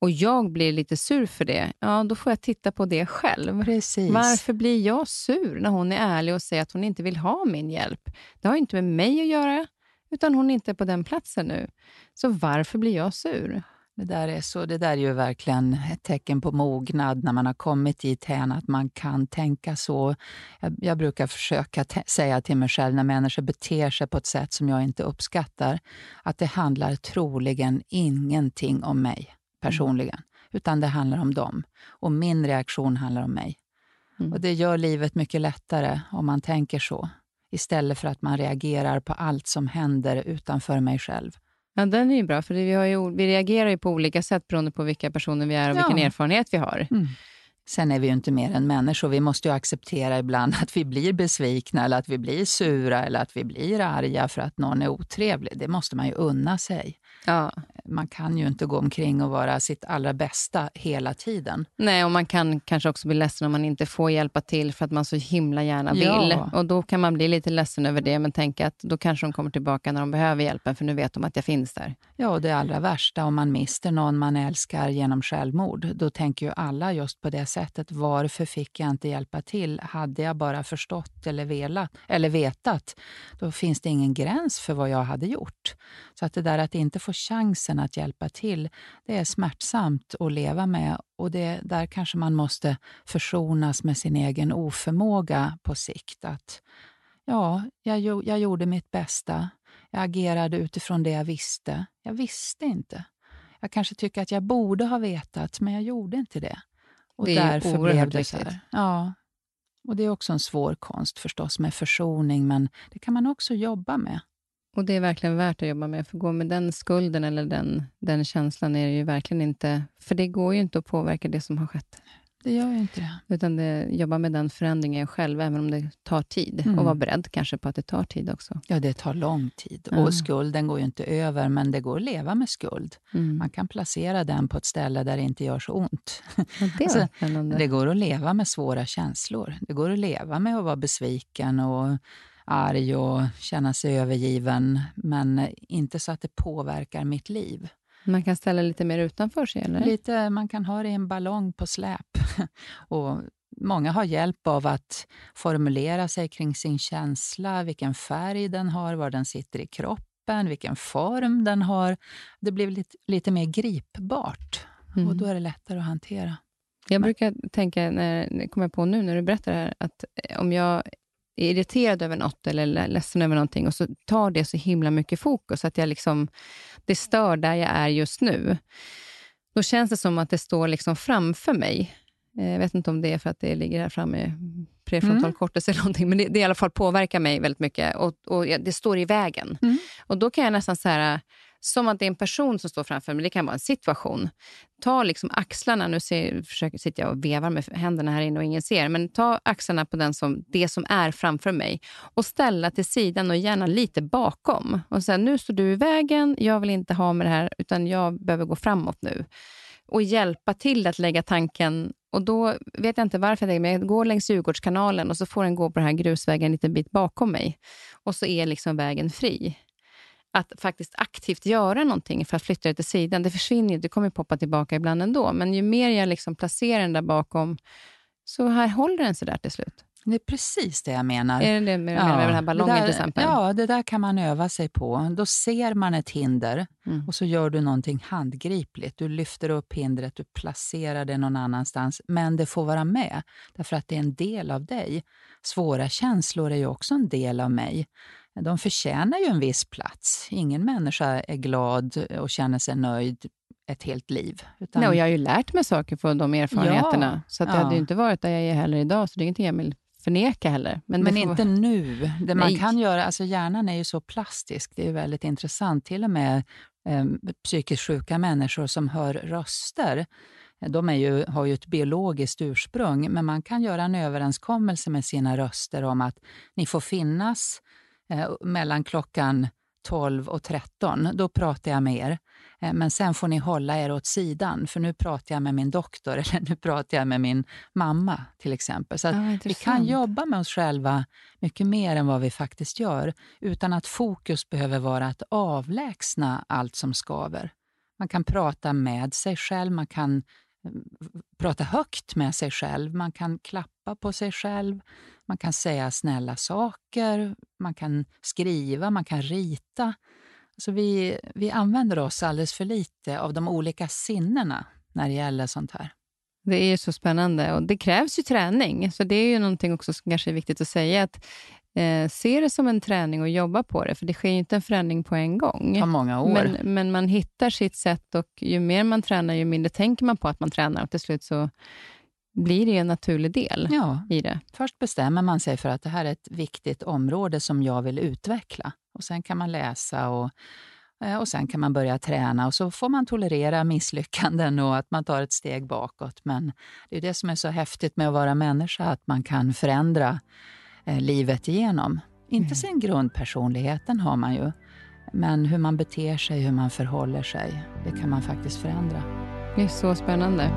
och jag blir lite sur för det, ja då får jag titta på det själv. Precis. Varför blir jag sur när hon är ärlig och säger att hon inte vill ha min hjälp? Det har inte med mig att göra, utan hon är inte på den platsen nu. Så varför blir jag sur? Det där, är så, det där är ju verkligen ett tecken på mognad när man har kommit dit hän att man kan tänka så. Jag, jag brukar försöka säga till mig själv när människor beter sig på ett sätt som jag inte uppskattar, att det handlar troligen ingenting om mig personligen, utan det handlar om dem. Och min reaktion handlar om mig. Mm. Och Det gör livet mycket lättare om man tänker så, istället för att man reagerar på allt som händer utanför mig själv. Ja, den är ju bra, för vi, har ju, vi reagerar ju på olika sätt beroende på vilka personer vi är och Ja. vilken erfarenhet vi har. Sen är vi ju inte mer än människor. Vi måste ju acceptera ibland att vi blir besvikna eller att vi blir sura eller att vi blir arga för att någon är otrevlig. Det måste man ju unna sig. Ja. Man kan ju inte gå omkring och vara sitt allra bästa hela tiden. Nej, och man kan kanske också bli ledsen om man inte får hjälpa till för att man så himla gärna vill. Ja. Och Då kan man bli lite ledsen över det, men tänka att då kanske de kommer tillbaka när de behöver hjälpen, för nu vet de att jag finns där. Ja, och det allra värsta om man mister någon man älskar genom självmord. Då tänker ju alla just på det sättet. Varför fick jag inte hjälpa till? Hade jag bara förstått eller velat, eller vetat, då finns det ingen gräns för vad jag hade gjort. Så att det där att inte få chansen att hjälpa till, det är smärtsamt att leva med. Och det, där kanske man måste försonas med sin egen oförmåga på sikt. Att ja, jag, jag gjorde mitt bästa. Jag agerade utifrån det jag visste. Jag visste inte. Jag kanske tycker att jag borde ha vetat, men jag gjorde inte det. Och Det är därför blev det så viktigt. här. Ja. Och det är också en svår konst förstås med försoning, men det kan man också jobba med. Och det är verkligen värt att jobba med, för gå med den skulden eller den, den känslan är det ju verkligen inte... För det går ju inte att påverka det som har skett. Det gör ju inte det. Utan det, jobba med den förändringen själv, även om det tar tid. Mm. Och vara beredd kanske på att det tar tid också. Ja, det tar lång tid. Ja. Och skulden går ju inte över, men det går att leva med skuld. Mm. Man kan placera den på ett ställe där det inte gör så ont. Det Alltså. Det går att leva med svåra känslor. Det går att leva med att vara besviken och arg och känna sig övergiven, men inte så att det påverkar mitt liv. Man kan ställa lite mer utanför sig, eller? Lite, man kan ha det i en ballong på släp. (laughs) Och många har hjälp av att formulera sig kring sin känsla, vilken färg den har, var den sitter i kroppen, vilken form den har. Det blir lite, lite mer gripbart Mm. och då är det lättare att hantera. Jag brukar tänka, när, kommer jag på nu när du berättar det här, att om jag är irriterad över något eller le- ledsen över någonting och så tar det så himla mycket fokus, att jag liksom, det stör där jag är just nu. Då känns det som att det står liksom framför mig. Eh, Jag vet inte om det är för att det ligger här framme, prefrontal Mm. cortex eller någonting, men det, det i alla fall påverkar mig väldigt mycket och, och det står i vägen. Mm. Och då kan jag nästan så här, som att det är en person som står framför mig, det kan vara en situation. Ta liksom axlarna, nu ser, försöker, sitter jag och vevar med händerna här inne och ingen ser, men ta axlarna på den som, det som är framför mig och ställa till sidan och gärna lite bakom. Och säga, nu står du i vägen, jag vill inte ha med det här, utan jag behöver gå framåt nu. Och hjälpa till att lägga tanken och då vet jag inte varför jag tänker, men jag går längs Djurgårdskanalen och så får den gå på den här grusvägen en liten bit bakom mig. Och så är liksom vägen fri. Att faktiskt aktivt göra någonting för att flytta det till sidan, det försvinner Det kommer poppa tillbaka ibland ändå. Men ju mer jag liksom placerar den där bakom, så här håller den sig där till slut. Det är precis det jag menar. Är det det med, ja, med den här ballongen där, till exempel? Ja, det där kan man öva sig på. Då ser man ett hinder mm. och så gör du någonting handgripligt. Du lyfter upp hindret, du placerar det någon annanstans, men det får vara med, därför att det är en del av dig. Svåra känslor är ju också en del av mig. De förtjänar ju en viss plats. Ingen människa är glad och känner sig nöjd ett helt liv. Utan... Nej, och jag har ju lärt mig saker från de erfarenheterna. Ja, så att ja. jag hade ju inte varit där jag är heller idag, så det är ingenting jag vill förneka heller. Men, men inte nu. Det man kan göra, alltså hjärnan är ju så plastisk, det är väldigt intressant. Till och med eh, psykiskt sjuka människor som hör röster, de ju, har ju ett biologiskt ursprung, men man kan göra en överenskommelse med sina röster om att ni får finnas eh, mellan klockan 12 och 13, då pratar jag med er. Eh, men sen får ni hålla er åt sidan, för nu pratar jag med min doktor (laughs) eller nu pratar jag med min mamma till exempel. Så ja, vi kan jobba med oss själva mycket mer än vad vi faktiskt gör, utan att fokus behöver vara att avlägsna allt som skaver. Man kan prata med sig själv, man kan mm, prata högt med sig själv, man kan klappa på sig själv, man kan säga snälla saker, man kan skriva, man kan rita. Alltså vi, vi använder oss alldeles för lite av de olika sinnena när det gäller sånt här. Det är så spännande och det krävs ju träning. Så det är ju någonting också som kanske är viktigt att säga. att eh, Se det som en träning och jobba på det, för det sker ju inte en förändring på en gång. Det många år. Men, men man hittar sitt sätt och ju mer man tränar, ju mindre tänker man på att man tränar och till slut så blir det en naturlig del ja. i det. Först bestämmer man sig för att det här är ett viktigt område som jag vill utveckla. Och Sen kan man läsa och, eh, och sen kan man börja träna och så får man tolerera misslyckanden och att man tar ett steg bakåt. Men det är det som är så häftigt med att vara människa, att man kan förändra eh, livet igenom. Inte mm. sin grundpersonlighet, den har man ju. Men hur man beter sig, hur man förhåller sig, det kan man faktiskt förändra. Det är så spännande.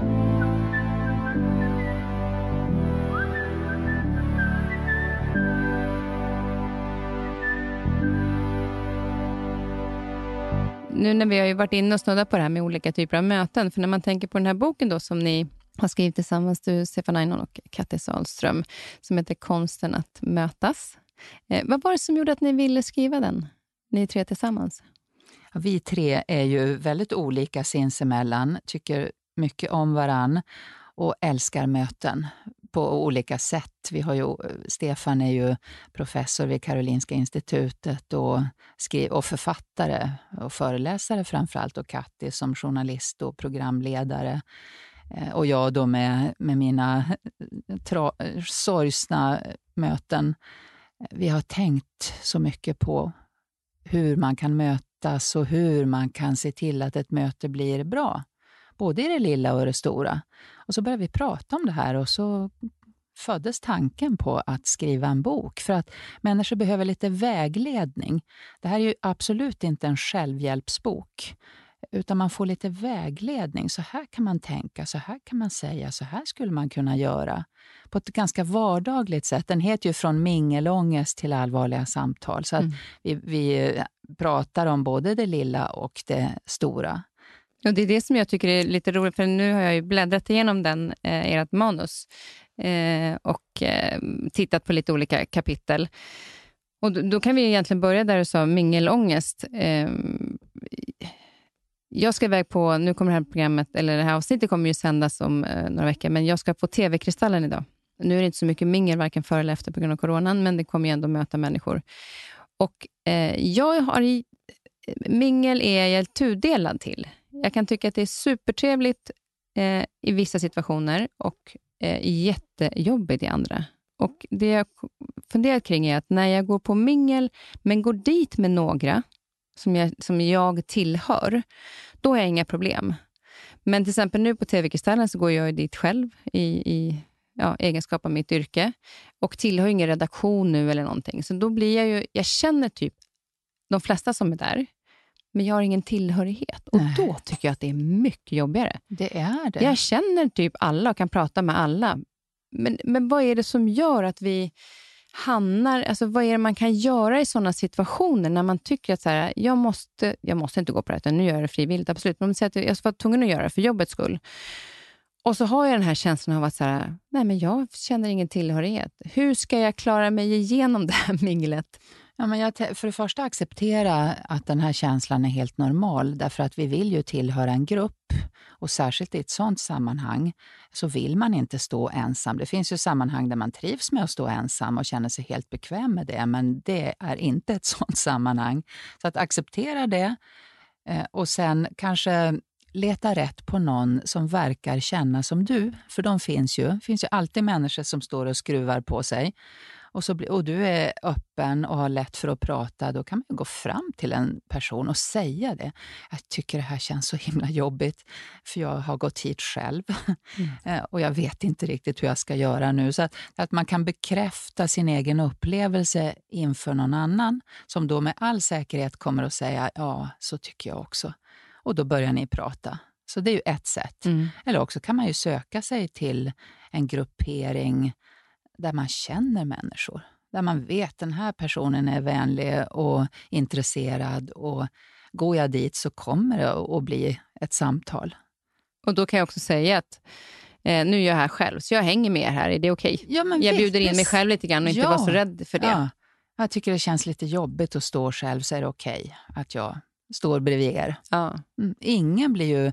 Nu när vi har varit inne och snuddat på det här med olika typer av möten, för när man tänker på den här boken då som ni har skrivit tillsammans, du, Stefan Einon och Kattis Salström, som heter Konsten att mötas. Eh, vad var det som gjorde att ni ville skriva den, ni tre tillsammans? Ja, vi tre är ju väldigt olika sinsemellan, tycker mycket om varann och älskar möten på olika sätt. Vi har ju, Stefan är ju professor vid Karolinska institutet och, skri, och författare och föreläsare framförallt och Katti som journalist och programledare. Eh, och jag då med, med mina (laughs) tra, sorgsna möten. Vi har tänkt så mycket på hur man kan mötas och hur man kan se till att ett möte blir bra. Både i det lilla och det stora. Och så började vi prata om det här och så föddes tanken på att skriva en bok. För att människor behöver lite vägledning. Det här är ju absolut inte en självhjälpsbok. Utan man får lite vägledning. Så här kan man tänka, så här kan man säga, så här skulle man kunna göra. På ett ganska vardagligt sätt. Den heter ju Från mingelångest till allvarliga samtal. Så att mm. vi, vi pratar om både det lilla och det stora. Och Det är det som jag tycker är lite roligt, för nu har jag ju bläddrat igenom den, eh, ert manus eh, och eh, tittat på lite olika kapitel. Och då, då, kan vi egentligen börja där du sa mingelångest. Eh, jag ska iväg på, nu kommer det här programmet, eller det här avsnittet kommer ju sändas om eh, några veckor, men jag ska på TV-Kristallen idag. Nu är det inte så mycket mingel, varken före eller efter på grund av coronan, men det kommer ju ändå möta människor. Och eh, jag har mingel är jag tudelad till. Jag kan tycka att det är supertrevligt eh, i vissa situationer och eh, jättejobbigt i andra. Och Det jag funderat kring är att när jag går på mingel, men går dit med några som jag, som jag tillhör, då har jag inga problem. Men till exempel nu på TV-kristallen så går jag dit själv i, i ja, egenskap av mitt yrke och tillhör ingen redaktion nu eller någonting. Så då blir jag ju, jag känner typ de flesta som är där, men jag har ingen tillhörighet. Och Nej. då tycker jag att det är mycket jobbigare. Det är det. Jag känner typ alla och kan prata med alla. Men, men vad är det som gör att vi hamnar... Alltså vad är det man kan göra i sådana situationer när man tycker att så här, jag, måste, jag måste inte gå på det här, nu gör jag det frivilligt. Absolut. Men om man säger att jag var tvungen att göra det för jobbets skull. Och så har jag den här känslan av att så här, nej men jag känner ingen tillhörighet. Hur ska jag klara mig igenom det här (laughs) minglet? Ja, men jag, för det första acceptera att den här känslan är helt normal, därför att vi vill ju tillhöra en grupp. Och särskilt i ett sånt sammanhang så vill man inte stå ensam. Det finns ju sammanhang där man trivs med att stå ensam och känner sig helt bekväm med det, men det är inte ett (laughs) sånt sammanhang. Så att acceptera det eh, och sen kanske leta rätt på någon som verkar känna som du, för de finns ju. Det finns ju alltid människor som står och skruvar på sig och, så blir, och du är öppen och har lätt för att prata, då kan man ju gå fram till en person och säga det. Jag tycker det här känns så himla jobbigt, för jag har gått hit själv (laughs) Eh, och jag vet inte riktigt hur jag ska göra nu. Så att, att man kan bekräfta sin egen upplevelse inför någon annan, som då med all säkerhet kommer att säga ja, så tycker jag också. Och då börjar ni prata. Så det är ju ett sätt. Eller också kan man ju söka sig till en gruppering där man känner människor. Där man vet den här personen är vänlig och intresserad och går jag dit så kommer det att bli ett samtal. Och då kan jag också säga att eh, nu är jag här själv, så jag hänger med er här. Är det okej? Ja, men Jag bjuder in mig själv lite grann och inte Ja. vara så rädd för det. Ja. Jag tycker det känns lite jobbigt att stå själv, så är det okej att jag står bredvid er. Ja. Mm. Ingen blir ju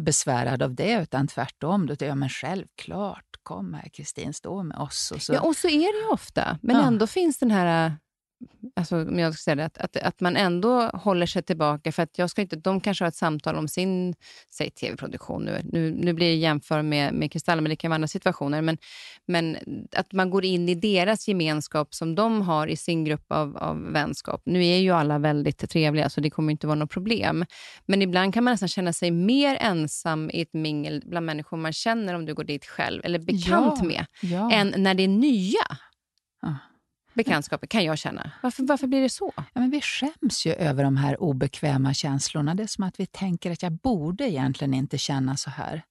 besvärad av det, utan tvärtom. Då tycker jag, men självklart, kom här Kristin, stå med oss. Och så. Ja, och så är det ju ofta. Men Ja. ändå finns den här... Alltså, om jag ska säga det, att, att, att man ändå håller sig tillbaka. För att jag ska inte, de kanske har ett samtal om sin säg, tv-produktion. Nu, nu, nu blir det jämför med, med Kristallen, men det kan vara andra situationer. Men, men att man går in i deras gemenskap som de har i sin grupp av, av vänskap. Nu är ju alla väldigt trevliga, så det kommer inte vara något problem. Men ibland kan man nästan känna sig mer ensam i ett mingel bland människor man känner om du går dit själv, eller bekant Ja. med, ja. än när det är nya Ja. Bekantskaper, kan jag känna. Varför, varför blir det så? Ja, men vi skäms ju över de här obekväma känslorna. Det är som att vi tänker att jag borde egentligen inte känna så här.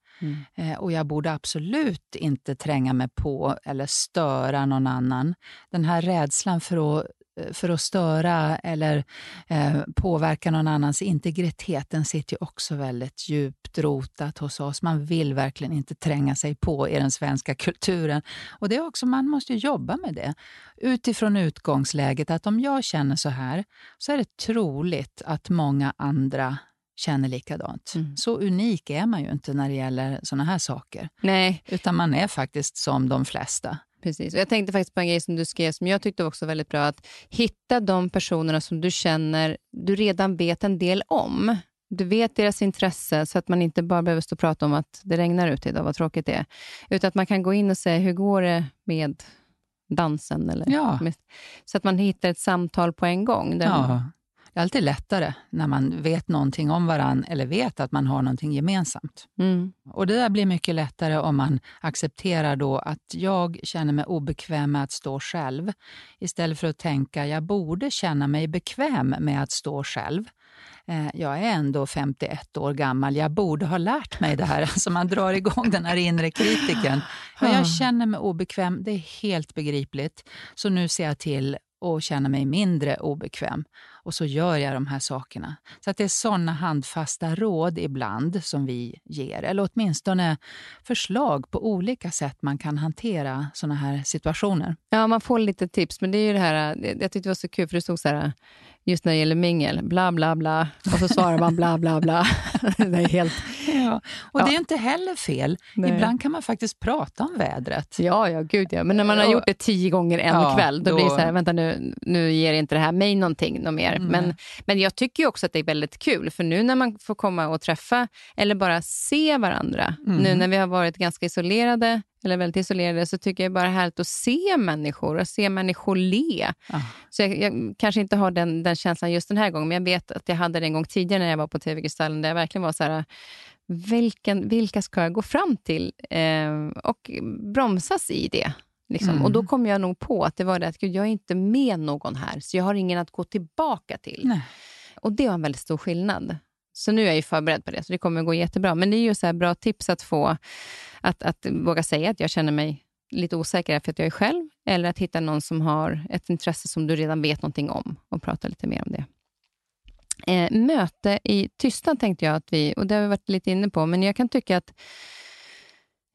Eh, och jag borde absolut inte tränga mig på eller störa någon annan. Den här rädslan för att, för att störa eller eh, påverka någon annans integritet, den sitter ju också väldigt djupt rotat hos oss. Man vill verkligen inte tränga sig på i den svenska kulturen. Och det är också, man måste ju jobba med det. Utifrån utgångsläget att om jag känner så här, så är det troligt att många andra känner likadant. Mm. Så unik är man ju inte när det gäller såna här saker. Nej, Utan man är faktiskt som de flesta. Precis. Och jag tänkte faktiskt på en grej som du skrev som jag tyckte också var väldigt bra. Att hitta de personerna som du känner du redan vet en del om. Du vet deras intresse så att man inte bara behöver stå och prata om att det regnar ute idag, vad tråkigt det är. Utan att man kan gå in och säga, hur går det med dansen? Eller Ja. med, så att man hittar ett samtal på en gång. Där Ja. Det är alltid lättare när man vet någonting om varann eller vet att man har någonting gemensamt. Mm. Och Det där blir mycket lättare om man accepterar då att jag känner mig obekväm med att stå själv. Istället för att tänka jag borde känna mig bekväm med att stå själv. Eh, Jag är ändå 51 år gammal, jag borde ha lärt mig det här. (laughs) Alltså man drar igång den här inre kritiken. Ja. jag känner mig obekväm, det är helt begripligt. Så nu ser jag till att känna mig mindre obekväm. Och så gör jag de här sakerna. Så att det är såna handfasta råd ibland som vi ger. Eller åtminstone förslag på olika sätt man kan hantera såna här situationer. Ja, man får lite tips, men det är ju det här, eh, jag tyckte det var så kul för det stod så här, just när det gäller mingel, bla bla bla, och så svarar man bla bla bla. (laughs) det är helt, Ja, och Ja. det är inte heller fel. Nej. Ibland kan man faktiskt prata om vädret. ja, ja, gud ja. Men när man har gjort det tio gånger en Ja, kväll, då, då- blir det så här, vänta nu, nu ger inte det här mig någonting något mer. Mm. Men, men jag tycker också att det är väldigt kul, för nu när man får komma och träffa, eller bara se varandra, Mm. nu när vi har varit ganska isolerade, eller väldigt isolerade, så tycker jag bara det är härligt att se människor och se människor le. Ja. Så jag, jag kanske inte har den, den känslan just den här gången, men jag vet att jag hade det en gång tidigare när jag var på TV-Kristallen, där jag verkligen var så här, vilken, vilka ska jag gå fram till? Eh, och bromsas i det. Liksom. Mm. Och då kom jag nog på att det var det att gud, jag är inte med någon här, så jag har ingen att gå tillbaka till. Nej. och det var en väldigt stor skillnad. Så nu är jag ju förberedd på det, så det kommer att gå jättebra. Men det är ju så bra tips att få, att, att våga säga att jag känner mig lite osäker för att jag är själv, eller att hitta någon som har ett intresse som du redan vet någonting om och prata lite mer om det. Eh, möte i tystnad tänkte jag att vi, och det har vi varit lite inne på, men jag kan tycka att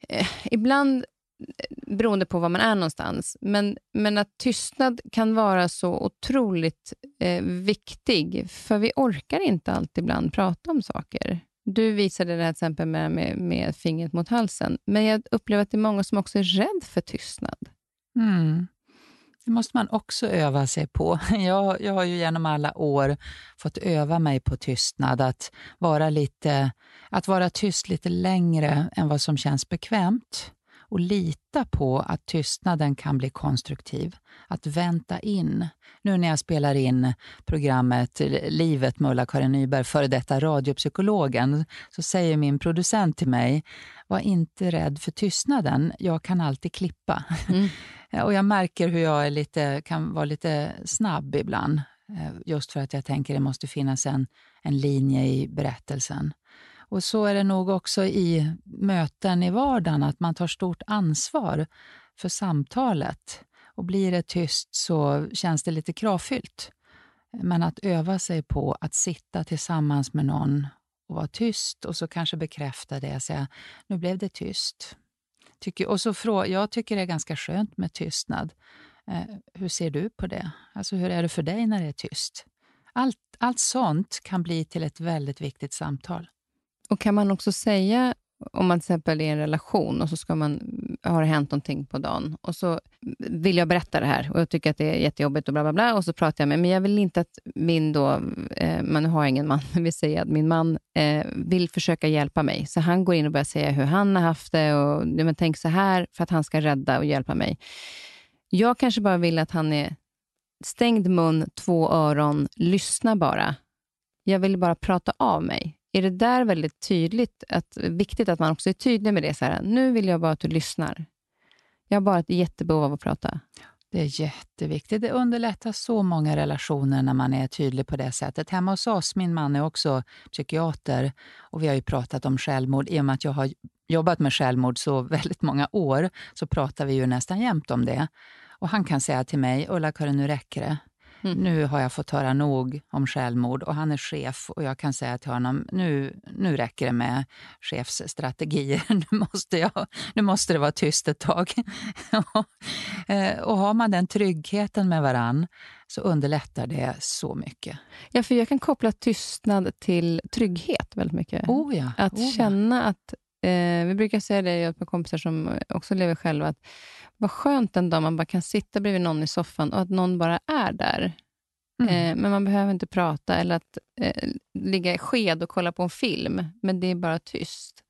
eh, ibland beroende på var man är någonstans. Men, men att tystnad kan vara så otroligt eh, viktig, för vi orkar inte alltid ibland prata om saker. Du visade det här exempel med, med, med fingret mot halsen, men jag upplever att det är många som också är rädd för tystnad. Mm. Det måste man också öva sig på. (laughs) Jag, jag har ju genom alla år fått öva mig på tystnad, att vara, lite, att vara tyst lite längre än vad som känns bekvämt och lita på att tystnaden kan bli konstruktiv. Att vänta in. Nu när jag spelar in programmet Livet med Ulla-Karin Nyberg, före detta radiopsykologen, så säger min producent till mig, var inte rädd för tystnaden, jag kan alltid klippa. Mm. (laughs) och jag märker hur jag är lite, kan vara lite snabb ibland, eh, just för att jag tänker det måste finnas en, en linje i berättelsen. Och så är det nog också i möten i vardagen, att man tar stort ansvar för samtalet. Och blir det tyst så känns det lite kravfyllt. Men att öva sig på att sitta tillsammans med någon och vara tyst och så kanske bekräfta det och säga nu blev det tyst. Tycker, och så frå, jag tycker det är ganska skönt med tystnad. Eh, hur ser du på det? Alltså hur är det för dig när det är tyst? Allt, allt sånt kan bli till ett väldigt viktigt samtal. Och kan man också säga, om man till exempel är i en relation och så ska man, har det hänt någonting på dagen och så vill jag berätta det här och jag tycker att det är jättejobbigt och bla bla bla och så pratar jag med, men jag vill inte att min då, eh, man har ingen man, men (laughs) vi säger att min man eh, vill försöka hjälpa mig. Så han går in och börjar säga hur han har haft det och men tänk så här för att han ska rädda och hjälpa mig. Jag kanske bara vill att han är stängd mun, två öron, lyssna bara. Jag vill bara prata av mig är det där väldigt tydligt, att, viktigt att man också är tydlig med det. Så här, nu vill jag bara att du lyssnar. Jag har bara ett jättebehov av att prata. Det är jätteviktigt. Det underlättar så många relationer när man är tydlig på det sättet. Hemma hos oss, min man är också psykiater och vi har ju pratat om självmord. I och med att jag har jobbat med självmord så (laughs) väldigt många år så pratar vi ju nästan jämt om det. Och han kan säga till mig, Ulla-Karin nu räcker det. Mm. Nu har jag fått höra nog om självmord och han är chef och jag kan säga till honom, nu, nu räcker det med chefsstrategier. (laughs) Nu måste, jag, nu måste det vara tyst ett tag. (laughs) Eh, och har man den tryggheten med varann så underlättar det så mycket. Ja, för jag kan koppla tystnad till trygghet väldigt mycket. Oh ja, att oh känna att, eh, vi brukar säga det, jag med kompisar som också lever själva, att vad skönt en dag man bara kan sitta bredvid någon i soffan och att någon bara är där. Mm. Eh, men man behöver inte prata eller att eh, ligga i sked och kolla på en film, men det är bara tyst.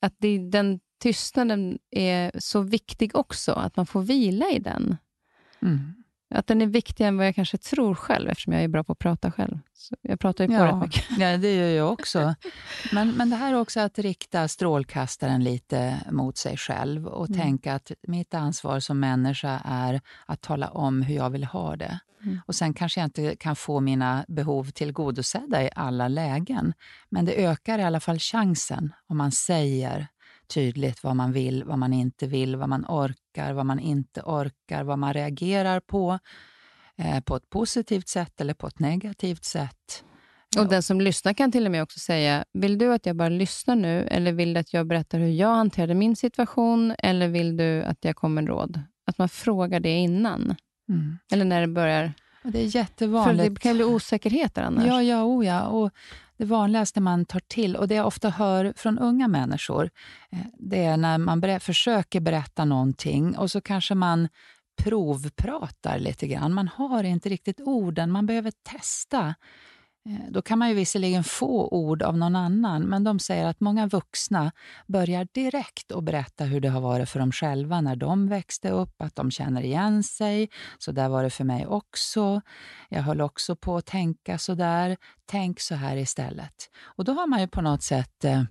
Att det, den tystnaden är så viktig också, att man får vila i den. Mm. Att den är viktigare än vad jag kanske tror själv, eftersom jag är bra på att prata själv. Så jag pratar ju på ja, rätt mycket. Ja, det gör jag också. (laughs) Men, men det här är också att rikta strålkastaren lite mot sig själv och mm. tänka att mitt ansvar som människa är att tala om hur jag vill ha det. Mm. Och Sen kanske jag inte kan få mina behov tillgodosedda i alla lägen, men det ökar i alla fall chansen om man säger tydligt vad man vill, vad man inte vill, vad man orkar, vad man inte orkar, vad man reagerar på, eh, på ett positivt sätt eller på ett negativt sätt. Och Den som lyssnar kan till och med också säga, vill du att jag bara lyssnar nu, eller vill du att jag berättar hur jag hanterade min situation, eller vill du att jag kommer med råd? Att man frågar det innan. Mm. Eller när det börjar... Det är jättevanligt. För det kan bli osäkerheter annars. Ja, ja, oh ja. Och det vanligaste man tar till, och det jag ofta hör från unga människor, eh, det är när man ber försöker berätta någonting och så kanske man provpratar lite grann. Man har inte riktigt orden, man behöver testa. Eh, då kan man ju visserligen få ord av någon annan, men de säger att många vuxna börjar direkt att berätta hur det har varit för dem själva när de växte upp, att de känner igen sig. Så där var det för mig också. Jag höll också på att tänka så där. Tänk så här istället. Och då har man ju på något sätt eh,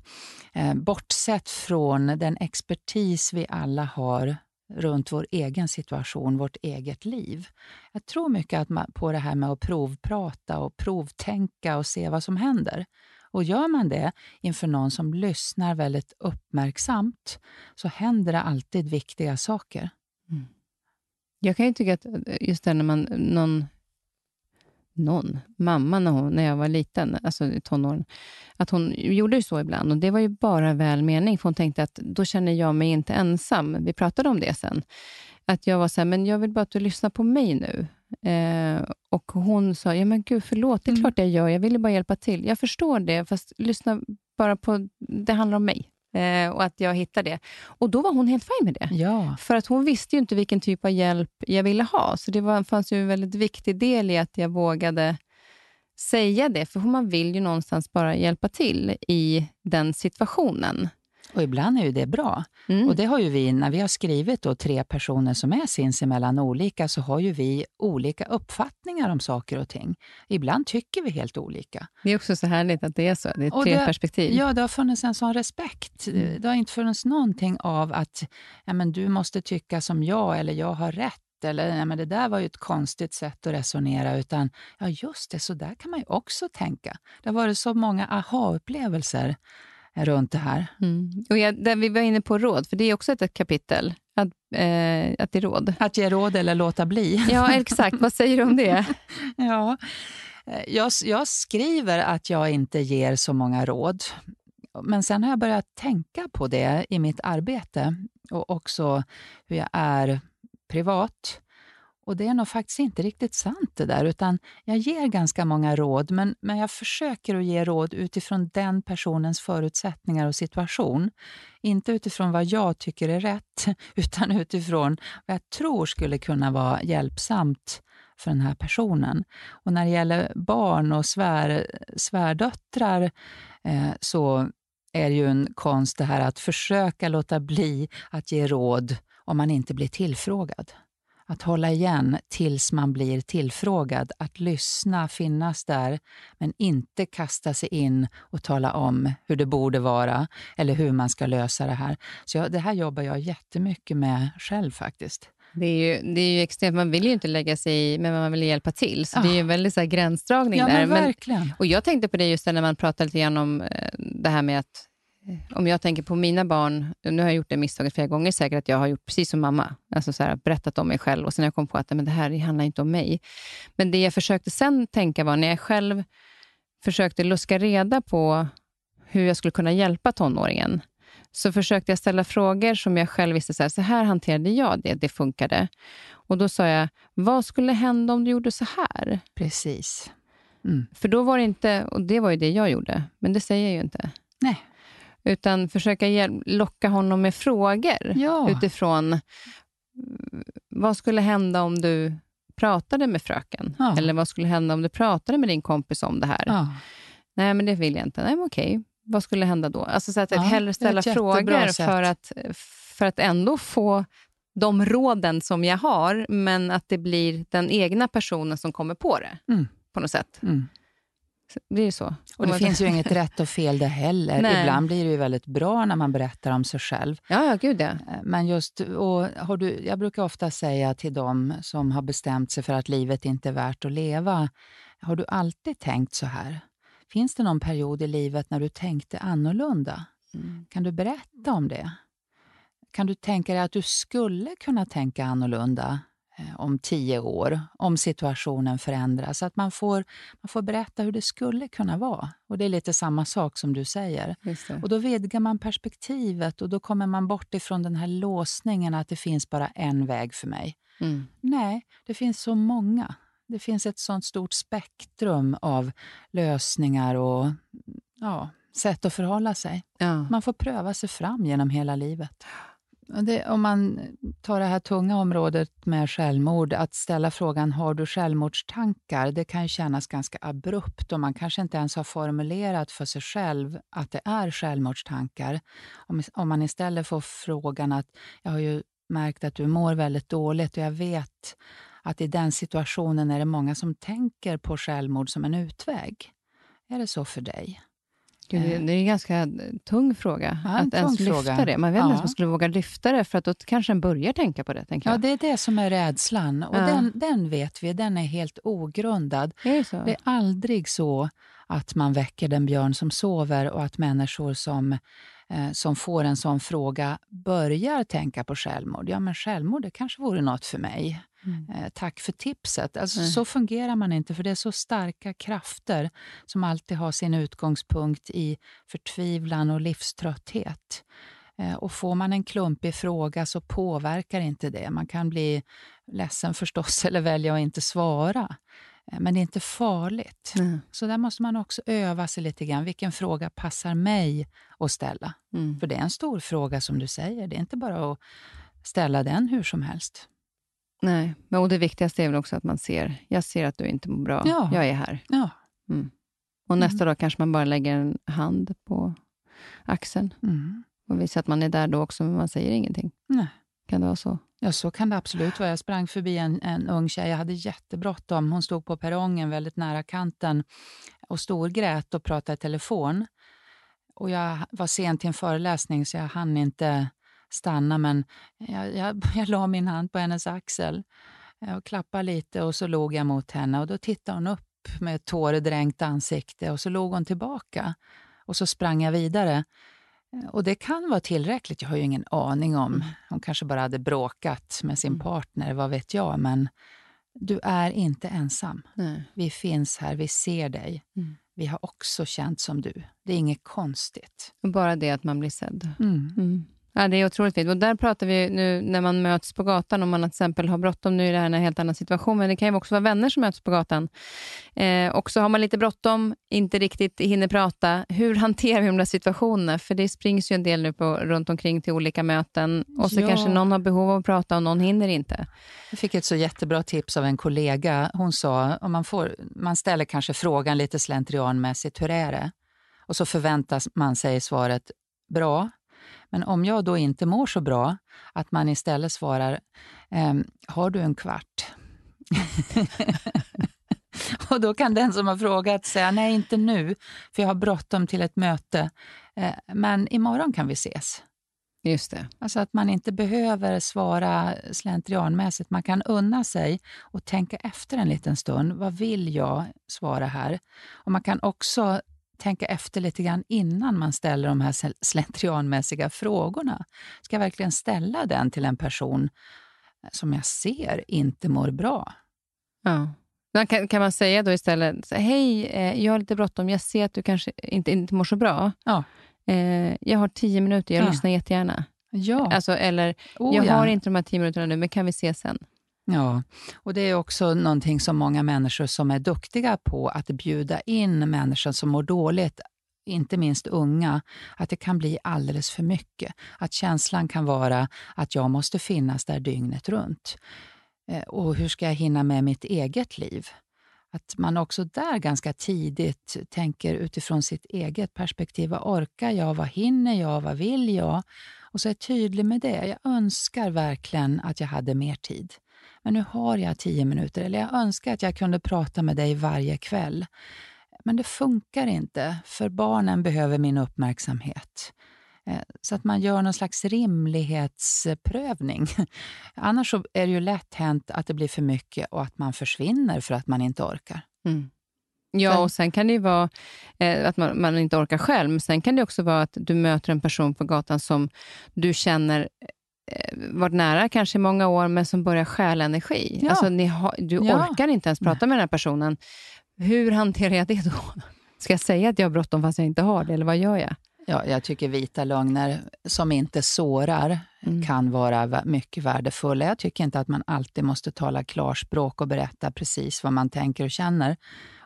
eh bortsett från den expertis vi alla har runt vår egen situation, vårt eget liv. Jag tror mycket att man, på det här med att provprata och provtänka och se vad som händer. Och gör man det inför någon som lyssnar väldigt uppmärksamt så händer det alltid viktiga saker. Mm. Jag kan ju tycka att just det när man, någon någon, mamma när, hon, när jag var liten, alltså i tonåren, att hon gjorde så ibland. Och Det var ju bara väl mening, för hon tänkte att då känner jag mig inte ensam. Vi pratade om det sen. Att jag var så här, men jag vill bara att du lyssnar på mig nu. Eh, och Hon sa, ja men gud förlåt, det är mm. klart jag gör. Jag ville bara hjälpa till. Jag förstår det, fast lyssna bara på, det handlar om mig. Eh, och att jag hittade det. Och då var hon helt fin med det. Ja. För att hon visste ju inte vilken typ av hjälp jag ville ha. Så det var, fanns ju en väldigt viktig del i att jag vågade säga det. För man vill ju någonstans bara hjälpa till i den situationen. Och ibland är ju det bra. Mm. Och det har ju vi, när vi har skrivit då tre personer som är sinsemellan olika, så har ju vi olika uppfattningar om saker och ting. Ibland tycker vi helt olika. Det är också så härligt att det är så. Det är tre det, perspektiv. Ja, det har funnits en sån respekt. Mm. Det har inte funnits någonting av att ja, men du måste tycka som jag, eller jag har rätt eller ja, men det där var ju ett konstigt sätt att resonera, utan ja, just det, så där kan man ju också tänka. Det har varit så många aha-upplevelser runt det här. Mm. Och jag, där vi var inne på råd, för det är också ett kapitel, att, eh, att ge råd. Att ge råd eller låta bli. Ja, (laughs) exakt. Vad säger du om det? (laughs) ja, eh, jag, jag skriver att jag inte ger så många råd. Men sen har jag börjat tänka på det i mitt arbete och också hur jag är privat. Och det är nog faktiskt inte riktigt sant det där, utan jag ger ganska många råd, men, men jag försöker att ge råd utifrån den personens förutsättningar och situation. Inte utifrån vad jag tycker är rätt, (laughs) utan utifrån vad jag tror skulle kunna vara hjälpsamt för den här personen. Och när det gäller barn och svär, svärdöttrar eh, så är det ju en konst det här att försöka låta bli att ge råd om man inte blir tillfrågad. Att hålla igen tills man blir tillfrågad, att lyssna, finnas där, men inte kasta sig in och tala om hur det borde vara eller hur man ska lösa det här. Så jag, det här jobbar jag jättemycket med själv faktiskt. Det är, ju, det är ju extremt, man vill ju inte lägga sig i, men man vill hjälpa till. Så oh. det är ju en väldigt så här gränsdragning ja, där. Men verkligen. och jag tänkte på det just när man pratade lite grann om eh, det här med att om jag tänker på mina barn, nu har jag gjort det misstaget flera gånger säkert, att jag har gjort precis som mamma. Alltså så här, berättat om mig själv och sen har jag kommit på att men det här handlar inte om mig. Men det jag försökte sen tänka var, när jag själv försökte luska reda på hur jag skulle kunna hjälpa tonåringen, så försökte jag ställa frågor som jag själv visste, så här, så här hanterade jag det, det funkade. Och då sa jag, vad skulle hända om du gjorde så här? Precis. Mm. För då var det inte, och det var ju det jag gjorde, men det säger jag ju inte. Nej. Utan försöka locka honom med frågor ja. utifrån vad skulle hända om du pratade med fröken? Ja. Eller vad skulle hända om du pratade med din kompis om det här? Ja. Nej, men det vill jag inte. Nej, men okej. Vad skulle hända då? Alltså så att ja, hellre ställa frågor för att, för att ändå få de råden som jag har, men att det blir den egna personen som kommer på det mm. på något sätt. Mm. Det är ju så. Och det finns ju inget rätt och fel det heller. Nej. Ibland blir det ju väldigt bra när man berättar om sig själv. Ja, ja gud ja. Eh, men just, och har du, jag brukar ofta säga till dem som har bestämt sig för att livet inte är värt att leva, har du alltid tänkt så här? Finns det någon period i livet när du tänkte annorlunda? Mm. Kan du berätta om det? Kan du tänka dig att du skulle kunna tänka annorlunda om tio år, om situationen förändras. Att man får, man får berätta hur det skulle kunna vara. Och Det är lite samma sak som du säger. Och Då vidgar man perspektivet och då kommer man bort ifrån den här låsningen att det finns bara en väg för mig. Mm. Nej, det finns så många. Det finns ett sånt stort spektrum av lösningar och ja, sätt att förhålla sig. Ja. Man får pröva sig fram genom hela livet. Det, om man tar det här tunga området med självmord, att ställa frågan har du självmordstankar, det kan kännas ganska abrupt och man kanske inte ens har formulerat för sig själv att det är självmordstankar. Om, om man istället får frågan att jag har ju märkt att du mår väldigt dåligt och jag vet att i den situationen är det många som tänker på självmord som en utväg. Är det så för dig? Gud, det är en ganska tung fråga. Ja, en att ens lyfta fråga. det. Man vet inte Ja. ens om man skulle våga lyfta det, för att då kanske en börjar tänka på det. Tänker Ja, jag. det är det som är rädslan. Och Ja. den, den vet vi, den är helt ogrundad. Är det så? Det är aldrig så att man väcker den björn som sover och att människor som, eh, som får en sån fråga börjar tänka på självmord. Ja, men självmord det kanske vore något för mig. Mm. Eh, tack för tipset. Alltså, Nej. Så fungerar man inte, för det är så starka krafter som alltid har sin utgångspunkt i förtvivlan och livströtthet. Eh, Och får man en klumpig fråga så påverkar inte det. Man kan bli ledsen förstås (laughs) eller välja att inte svara. Eh, Men det är inte farligt. Nej. Så där måste man också öva sig lite grann. Vilken fråga passar mig att ställa? Mm. För det är en stor fråga som du säger. Det är inte bara att ställa den hur som helst. Nej, men och det viktigaste är väl också att man ser, jag ser att du inte mår bra, Ja. jag är här. Ja. Och nästa dag kanske man bara lägger en hand på axeln Mm. och visar att man är där då också, men man säger ingenting. Nej. Kan det vara så? Ja, så kan det absolut vara. Jag sprang förbi en, en ung tjej. Jag hade jättebråttom. Hon stod på perrongen väldigt nära kanten och storgrät och pratade i telefon. Och jag var sen till en föreläsning så jag hann inte stanna men jag, jag, (laughs) jag la min hand på hennes axel eh, och klappade lite och så låg jag mot henne och då tittade hon upp med ett tåredränkt ansikte och så låg hon tillbaka. Och så sprang jag vidare. Eh, Och det kan vara tillräckligt, jag har ju ingen aning om. Hon kanske bara hade bråkat med sin partner, vad vet jag. Men du är inte ensam. Nej. Vi finns här, vi ser dig. Mm. Vi har också känt som du. Det är inget konstigt. Och bara det att man blir sedd. Mm. Mm. Ja, det är otroligt fint. Och där pratar vi nu när man möts på gatan, om man till exempel har bråttom. Nu är det här en helt annan situation, men det kan ju också vara vänner som möts på gatan. Eh, och så har man lite bråttom, inte riktigt hinner prata. Hur hanterar vi de där situationerna? För det springs ju en del nu på, runt omkring till olika möten. Och så Ja. kanske någon har behov av att prata och någon hinner inte. Jag fick ett så jättebra tips av en kollega. Hon sa om man, får, man ställer kanske frågan lite slentrianmässigt, hur är det? Och så förväntas man sig svaret bra. Men om jag då inte mår så bra, att man istället svarar, ehm, har du en kvart? (laughs) och då kan den som har frågat säga, nej inte nu, för jag har bråttom till ett möte. Eh, men imorgon kan vi ses. Just det. Alltså att man inte behöver svara slentrianmässigt. Man kan unna sig och tänka efter en liten stund. Vad vill jag svara här? Och Man kan också tänka efter lite grann innan man ställer de här slentrianmässiga frågorna. Ska jag verkligen ställa den till en person som jag ser inte mår bra? Ja. Kan, kan man säga då istället, hej, eh, jag har lite bråttom, jag ser att du kanske inte, inte mår så bra. Ja. Eh, jag har tio minuter, jag Ja. lyssnar jättegärna. Ja, Alltså, eller, oh, jag ja. har inte de här tio minuterna nu, men kan vi ses sen? Ja, och det är också någonting som många människor som är duktiga på att bjuda in människor som mår dåligt, inte minst unga, att det kan bli alldeles för mycket. Att känslan kan vara att jag måste finnas där dygnet runt. Eh, och hur ska jag hinna med mitt eget liv? Att man också där ganska tidigt tänker utifrån sitt eget perspektiv. Vad orkar jag? Vad hinner jag? Vad vill jag? Och så är tydlig med det. Jag önskar verkligen att jag hade mer tid. Men nu har jag tio minuter. Eller jag önskar att jag kunde prata med dig varje kväll. Men det funkar inte, för barnen behöver min uppmärksamhet. Eh, Så att man gör någon slags rimlighetsprövning. (laughs) Annars är det ju lätt hänt att det blir för mycket och att man försvinner för att man inte orkar. Ja, Sen- och sen kan det ju vara eh, att man, man inte orkar själv, men sen kan det också vara att du möter en person på gatan som du känner varit nära kanske i många år, men som börjar stjäla energi. Ja. Alltså, har, du Ja. orkar inte ens prata med den här personen. Hur hanterar jag det då? (laughs) Ska jag säga att jag har bråttom fast jag inte har det, eller vad gör jag? Ja, jag tycker vita lögner som inte sårar Mm. kan vara mycket värdefulla. Jag tycker inte att man alltid måste tala klarspråk och berätta precis vad man tänker och känner.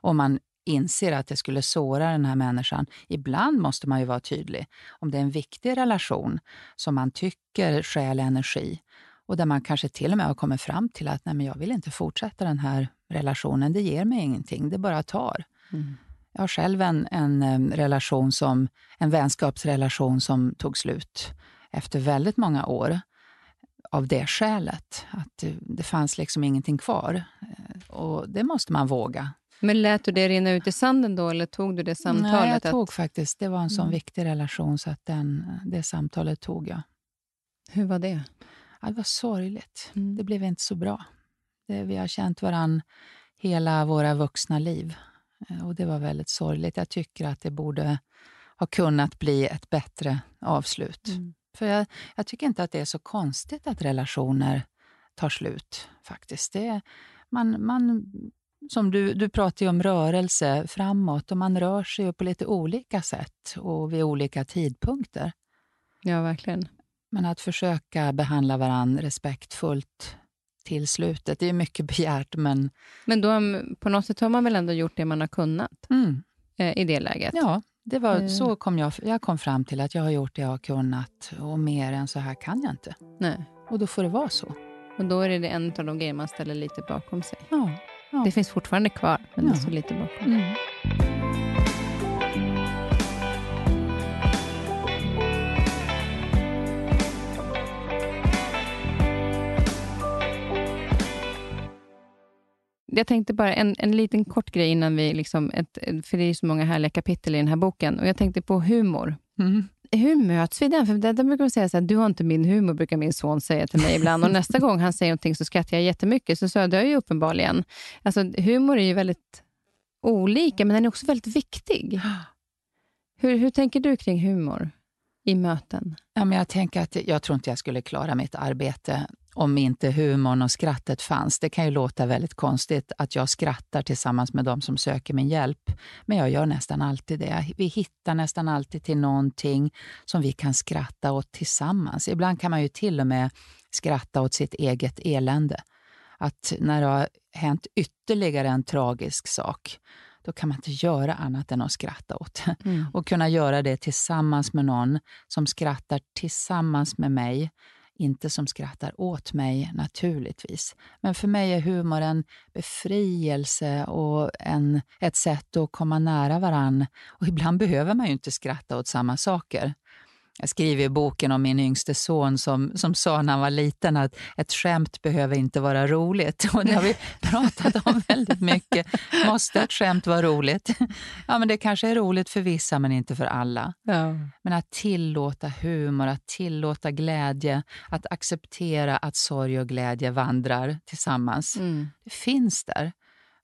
Om man inser att det skulle såra den här människan. Ibland måste man ju vara tydlig. Om det är en viktig relation som man tycker stjäl energi och där man kanske till och med har kommit fram till att Nej, men jag vill inte fortsätta den här relationen. Det ger mig ingenting, det bara tar. Mm. Jag har själv en, en relation som, en vänskapsrelation som tog slut efter väldigt många år av det skälet. Att det, det fanns liksom ingenting kvar. Eh, Och det måste man våga. Men lät du det rinna ut i sanden då, eller tog du det samtalet? Nej, jag att- tog faktiskt. Det var en sån Mm. viktig relation, så att den, det samtalet tog jag. Hur var det? Ja, det var sorgligt. Mm. Det blev inte så bra. Det, vi har känt varann hela våra vuxna liv. Eh, Och det var väldigt sorgligt. Jag tycker att det borde ha kunnat bli ett bättre avslut. Mm. För jag, jag tycker inte att det är så konstigt att relationer tar slut. faktiskt. Det, man, man, som du, du pratar ju om rörelse framåt och man rör sig på lite olika sätt och vid olika tidpunkter. Ja, verkligen. Men att försöka behandla varann respektfullt till slutet, det är mycket begärt, men Men då, mm, på något sätt har man väl ändå gjort det man har kunnat mm, eh, i det läget? ja, det var, Eh. så kom jag, jag kom fram till att jag har gjort det jag har kunnat och mer än så här kan jag inte. Nej. Och då får det vara så. Och då är det en av de grejer man ställer lite bakom sig. Ja. Ja. Det finns fortfarande kvar, men det Ja. står lite bakom. Mm. Jag tänkte bara en, en liten kort grej innan vi... Liksom ett, för det är så många härliga kapitel i den här boken. Och Jag tänkte på humor. Mm. Hur möts vi den? För där, där brukar man säga så här, du har inte min humor, brukar min son säga till mig ibland. Och nästa gång han säger någonting så skrattar jag jättemycket. Så sa jag, det är ju uppenbarligen. Alltså, humor är ju väldigt olika, men den är också väldigt viktig. Hur, hur tänker du kring humor i möten? Ja, men jag tänker att jag tror inte jag skulle klara mitt arbete om inte humorn och skrattet fanns. Det kan ju låta väldigt konstigt att jag skrattar tillsammans med de som söker min hjälp, men jag gör nästan alltid det. Vi hittar nästan alltid till någonting som vi kan skratta åt tillsammans. Ibland kan man ju till och med skratta åt sitt eget elände. Att när det har hänt ytterligare en tragisk sak, då kan man inte göra annat än att skratta åt det och kunna göra det tillsammans med någon som skrattar tillsammans med mig. Inte som skrattar åt mig, naturligtvis. Men för mig är humor en befrielse och en, ett sätt att komma nära varann. Och ibland behöver man ju inte skratta åt samma saker. Jag skriver i boken om min yngste son som, som sa när han var liten att ett skämt behöver inte vara roligt. (laughs) Och det har vi pratat om väldigt mycket. Måste ett skämt vara roligt? Ja, men det kanske är roligt för vissa, men inte för alla. Ja. Men att tillåta humor, att tillåta glädje, att acceptera att sorg och glädje vandrar tillsammans. Mm. Det finns där.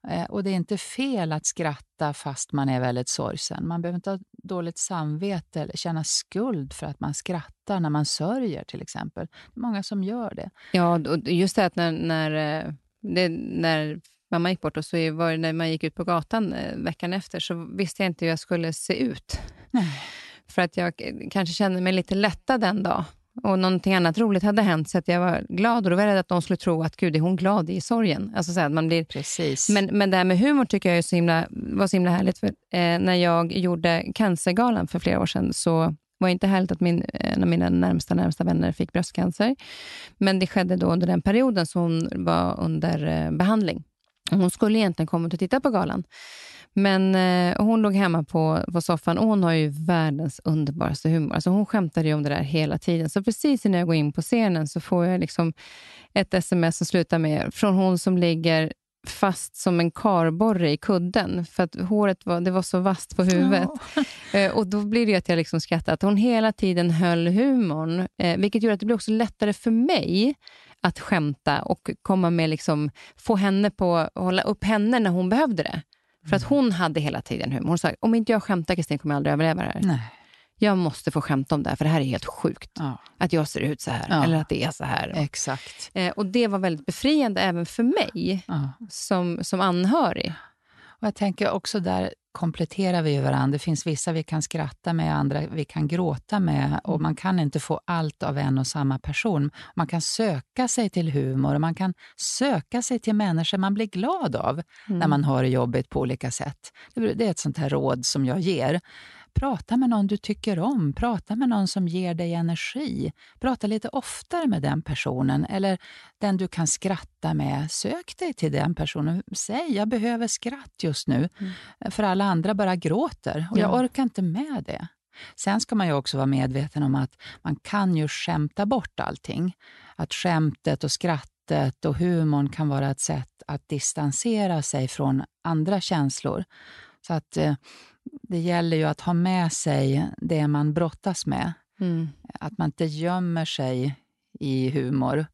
Eh, Och det är inte fel att skratta fast man är väldigt sorgsen. Man behöver inte ha dåligt samvete eller känna skuld för att man skrattar när man sörjer till exempel. Det är många som gör det. Ja, och just det att när, när, eh, det, när mamma gick bort och så var det när man gick ut på gatan eh, veckan efter så visste jag inte hur jag skulle se ut. Nej. För att jag kanske kände mig lite lättad den dag och någonting annat roligt hade hänt så att jag var glad och då var jag rädd att de skulle tro att gud, är hon glad i sorgen? Alltså så att man blir Precis. Men, men det här med humor tycker jag är så himla, var så himla härligt. För, eh, när jag gjorde Cancergalan för flera år sedan så var det inte härligt att min, en av mina närmsta, närmsta vänner fick bröstcancer. Men det skedde då under den perioden som hon var under eh, behandling. Hon skulle egentligen komma och titta på galan. Men eh, hon låg hemma på, på soffan och hon har ju världens underbaraste humor. Alltså hon skämtade om det där hela tiden. Så precis innan jag går in på scenen så får jag liksom ett sms som slutar med från hon som ligger fast som en karborre i kudden. För att håret var, det var så vasst på huvudet. (laughs) Eh, och då blir det att jag liksom skrattar. Att hon hela tiden höll humorn. Eh, vilket gör att det blir också lättare för mig att skämta och komma med liksom, få henne på, hålla upp henne när hon behövde det. För att hon hade hela tiden humor. Hon sa, om inte jag skämtar Kristin kommer jag aldrig överleva det här. Nej. Jag måste få skämta om det här, för det här är helt sjukt. Ja, Att jag ser ut så här, Ja. eller att det är så här. exakt. Eh, och det var väldigt befriande även för mig Ja. som, som anhörig. Jag tänker också där kompletterar vi varandra. Det finns vissa vi kan skratta med, andra vi kan gråta med. Och Man kan inte få allt av en och samma person. Man kan söka sig till humor och man kan söka sig till människor man blir glad av när man har det jobbigt på olika sätt. Det är ett sånt här råd som jag ger. Prata med någon du tycker om, prata med någon som ger dig energi. Prata lite oftare med den personen eller den du kan skratta med. Sök dig till den personen. Säg, jag behöver skratt just nu. För alla andra bara gråter och jag Ja. orkar inte med det. Sen ska man ju också vara medveten om att man kan ju skämta bort allting. Att skämtet och skrattet skrattet och humorn kan vara ett sätt att distansera sig från andra känslor. Så att eh, det gäller ju att ha med sig det man brottas med. Mm. Att man inte gömmer sig i humor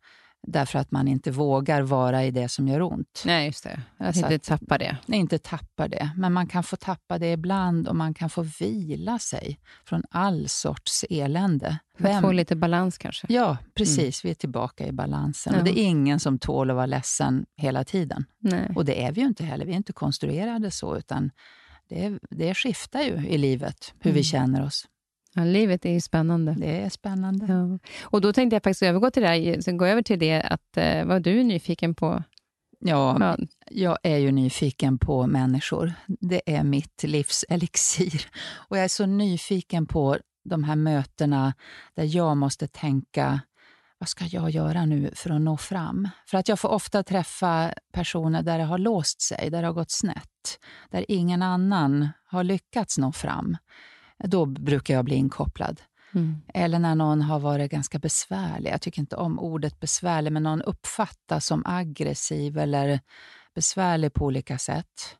därför att man inte vågar vara i det som gör ont. Nej, just det. Att inte att, tappa det. Nej, inte tappa det. Men man kan få tappa det ibland och man kan få vila sig från all sorts elände. Att få lite balans kanske? Ja, precis. Mm. Vi är tillbaka i balansen. Ja. Och det är ingen som tål att vara ledsen hela tiden. Nej. Och det är vi ju inte heller. Vi är inte konstruerade så, utan det, det skiftar ju i livet, hur mm. vi känner oss. Ja, livet är ju spännande. Det är spännande. Ja. Och Då tänkte jag faktiskt övergå till det här, gå över till det att eh, vad du är nyfiken på. Ja, ja, jag är ju nyfiken på människor. Det är mitt livs elixir. (laughs) Och jag är så nyfiken på de här mötena där jag måste tänka vad ska jag göra nu för att nå fram? För att jag får ofta träffa personer där det har låst sig, där det har gått snett, där ingen annan har lyckats nå fram. Då brukar jag bli inkopplad. Mm. Eller när någon har varit ganska besvärlig. Jag tycker inte om ordet besvärlig, men någon uppfattas som aggressiv eller besvärlig på olika sätt.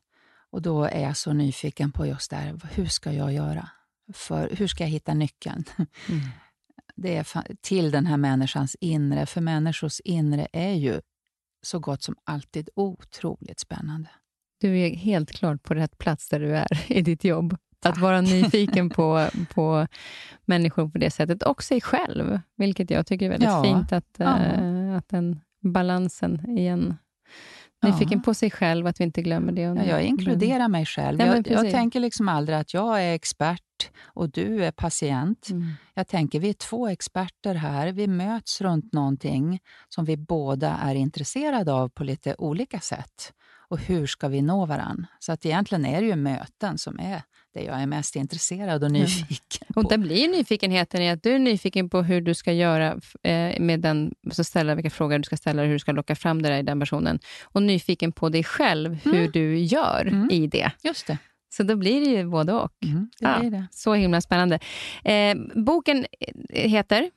Och Då är jag så nyfiken på just det här, hur ska jag göra? För, hur ska jag hitta nyckeln? Mm. (laughs) Det är till den här människans inre, för människors inre är ju så gott som alltid otroligt spännande. Du är helt klart på rätt plats där du är (laughs) i ditt jobb. Att vara nyfiken (laughs) på, på människor på det sättet, och sig själv, vilket jag tycker är väldigt ja. fint, att, ja. äh, att den balansen igen Nyfiken ja. på sig själv, att vi inte glömmer det. Ja, jag inkluderar mig själv. Ja, jag, jag, tänker liksom aldrig att jag är expert och du är patient. Mm. Jag tänker vi är två experter här. Vi möts runt någonting som vi båda är intresserade av på lite olika sätt. Och hur ska vi nå varann? Så att egentligen är det ju möten som är det jag är mest intresserad och nyfiken mm. på. Och där blir nyfikenheten i att du är nyfiken på hur du ska göra eh, med den, så ställa vilka frågor du ska ställa och hur du ska locka fram det där i den personen. Och nyfiken på dig själv, hur mm. du gör mm. i det. Just det. Så då blir det ju både och. Mm, det ja, det. Så himla spännande. Eh, boken heter?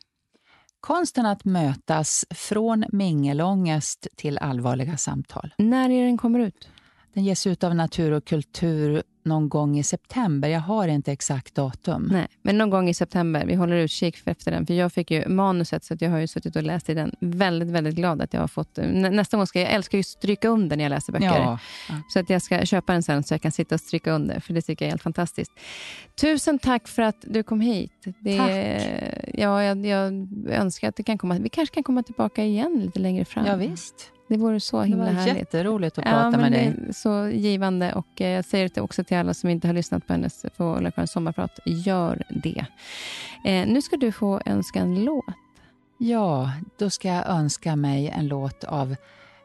Konsten att mötas från mingelångest till allvarliga samtal. När är den kommer ut? Den ges ut av Natur och kultur någon gång i september. Jag har inte exakt datum. Nej, men någon gång i september. Vi håller utkik efter den. För Jag fick ju manuset, så jag har ju suttit och läst i den. Väldigt, väldigt glad att jag har fått... Nästa gång ska jag, jag älskar ju stryka under när jag läser böcker. Ja. Så att jag ska köpa den sen så jag kan sitta och stryka under. För det tycker jag är helt fantastiskt. Tusen tack för att du kom hit. Det, tack. Ja, jag, jag önskar att det kan komma, vi kanske kan komma tillbaka igen lite längre fram. Ja, visst. Det vore så himla härligt. Det var jätteroligt att prata ja, med dig. så givande. Och eh, jag säger det också till alla som inte har lyssnat på hennes på Ulla sommarprat. Gör det. Eh, nu ska du få önska en låt. Ja, då ska jag önska mig en låt av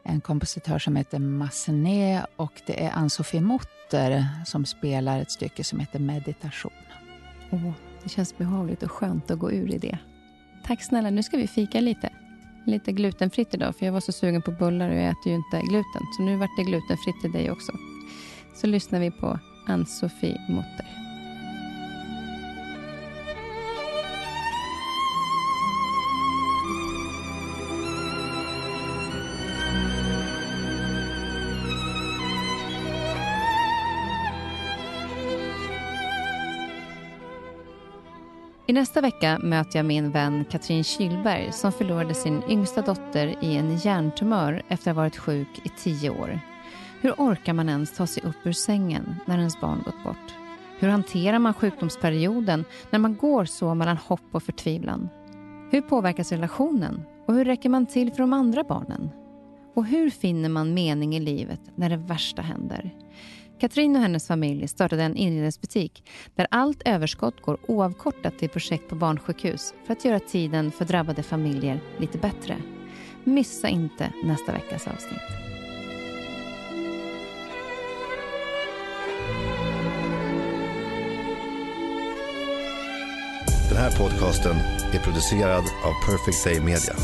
en kompositör som heter Massenet och det är Ann-Sofie Mutter som spelar ett stycke som heter Meditation. Oh, det känns behagligt och skönt att gå ur i det. Tack snälla, nu ska vi fika lite lite glutenfritt idag, för jag var så sugen på bullar och jag äter ju inte gluten. Så nu vart det glutenfritt till dig också. Så lyssnar vi på Ann-Sofie Mutter. I nästa vecka möter jag min vän Katrin Kylberg som förlorade sin yngsta dotter i en hjärntumör efter att ha varit sjuk i tio år. Hur orkar man ens ta sig upp ur sängen när ens barn gått bort? Hur hanterar man sjukdomsperioden när man går så mellan hopp och förtvivlan? Hur påverkas relationen och hur räcker man till för de andra barnen? Och hur finner man mening i livet när det värsta händer? Katrin och hennes familj startade en inredningsbutik där allt överskott går oavkortat till projekt på barnsjukhus för att göra tiden för drabbade familjer lite bättre. Missa inte nästa veckas avsnitt. Den här podcasten är producerad av Perfect Day Media.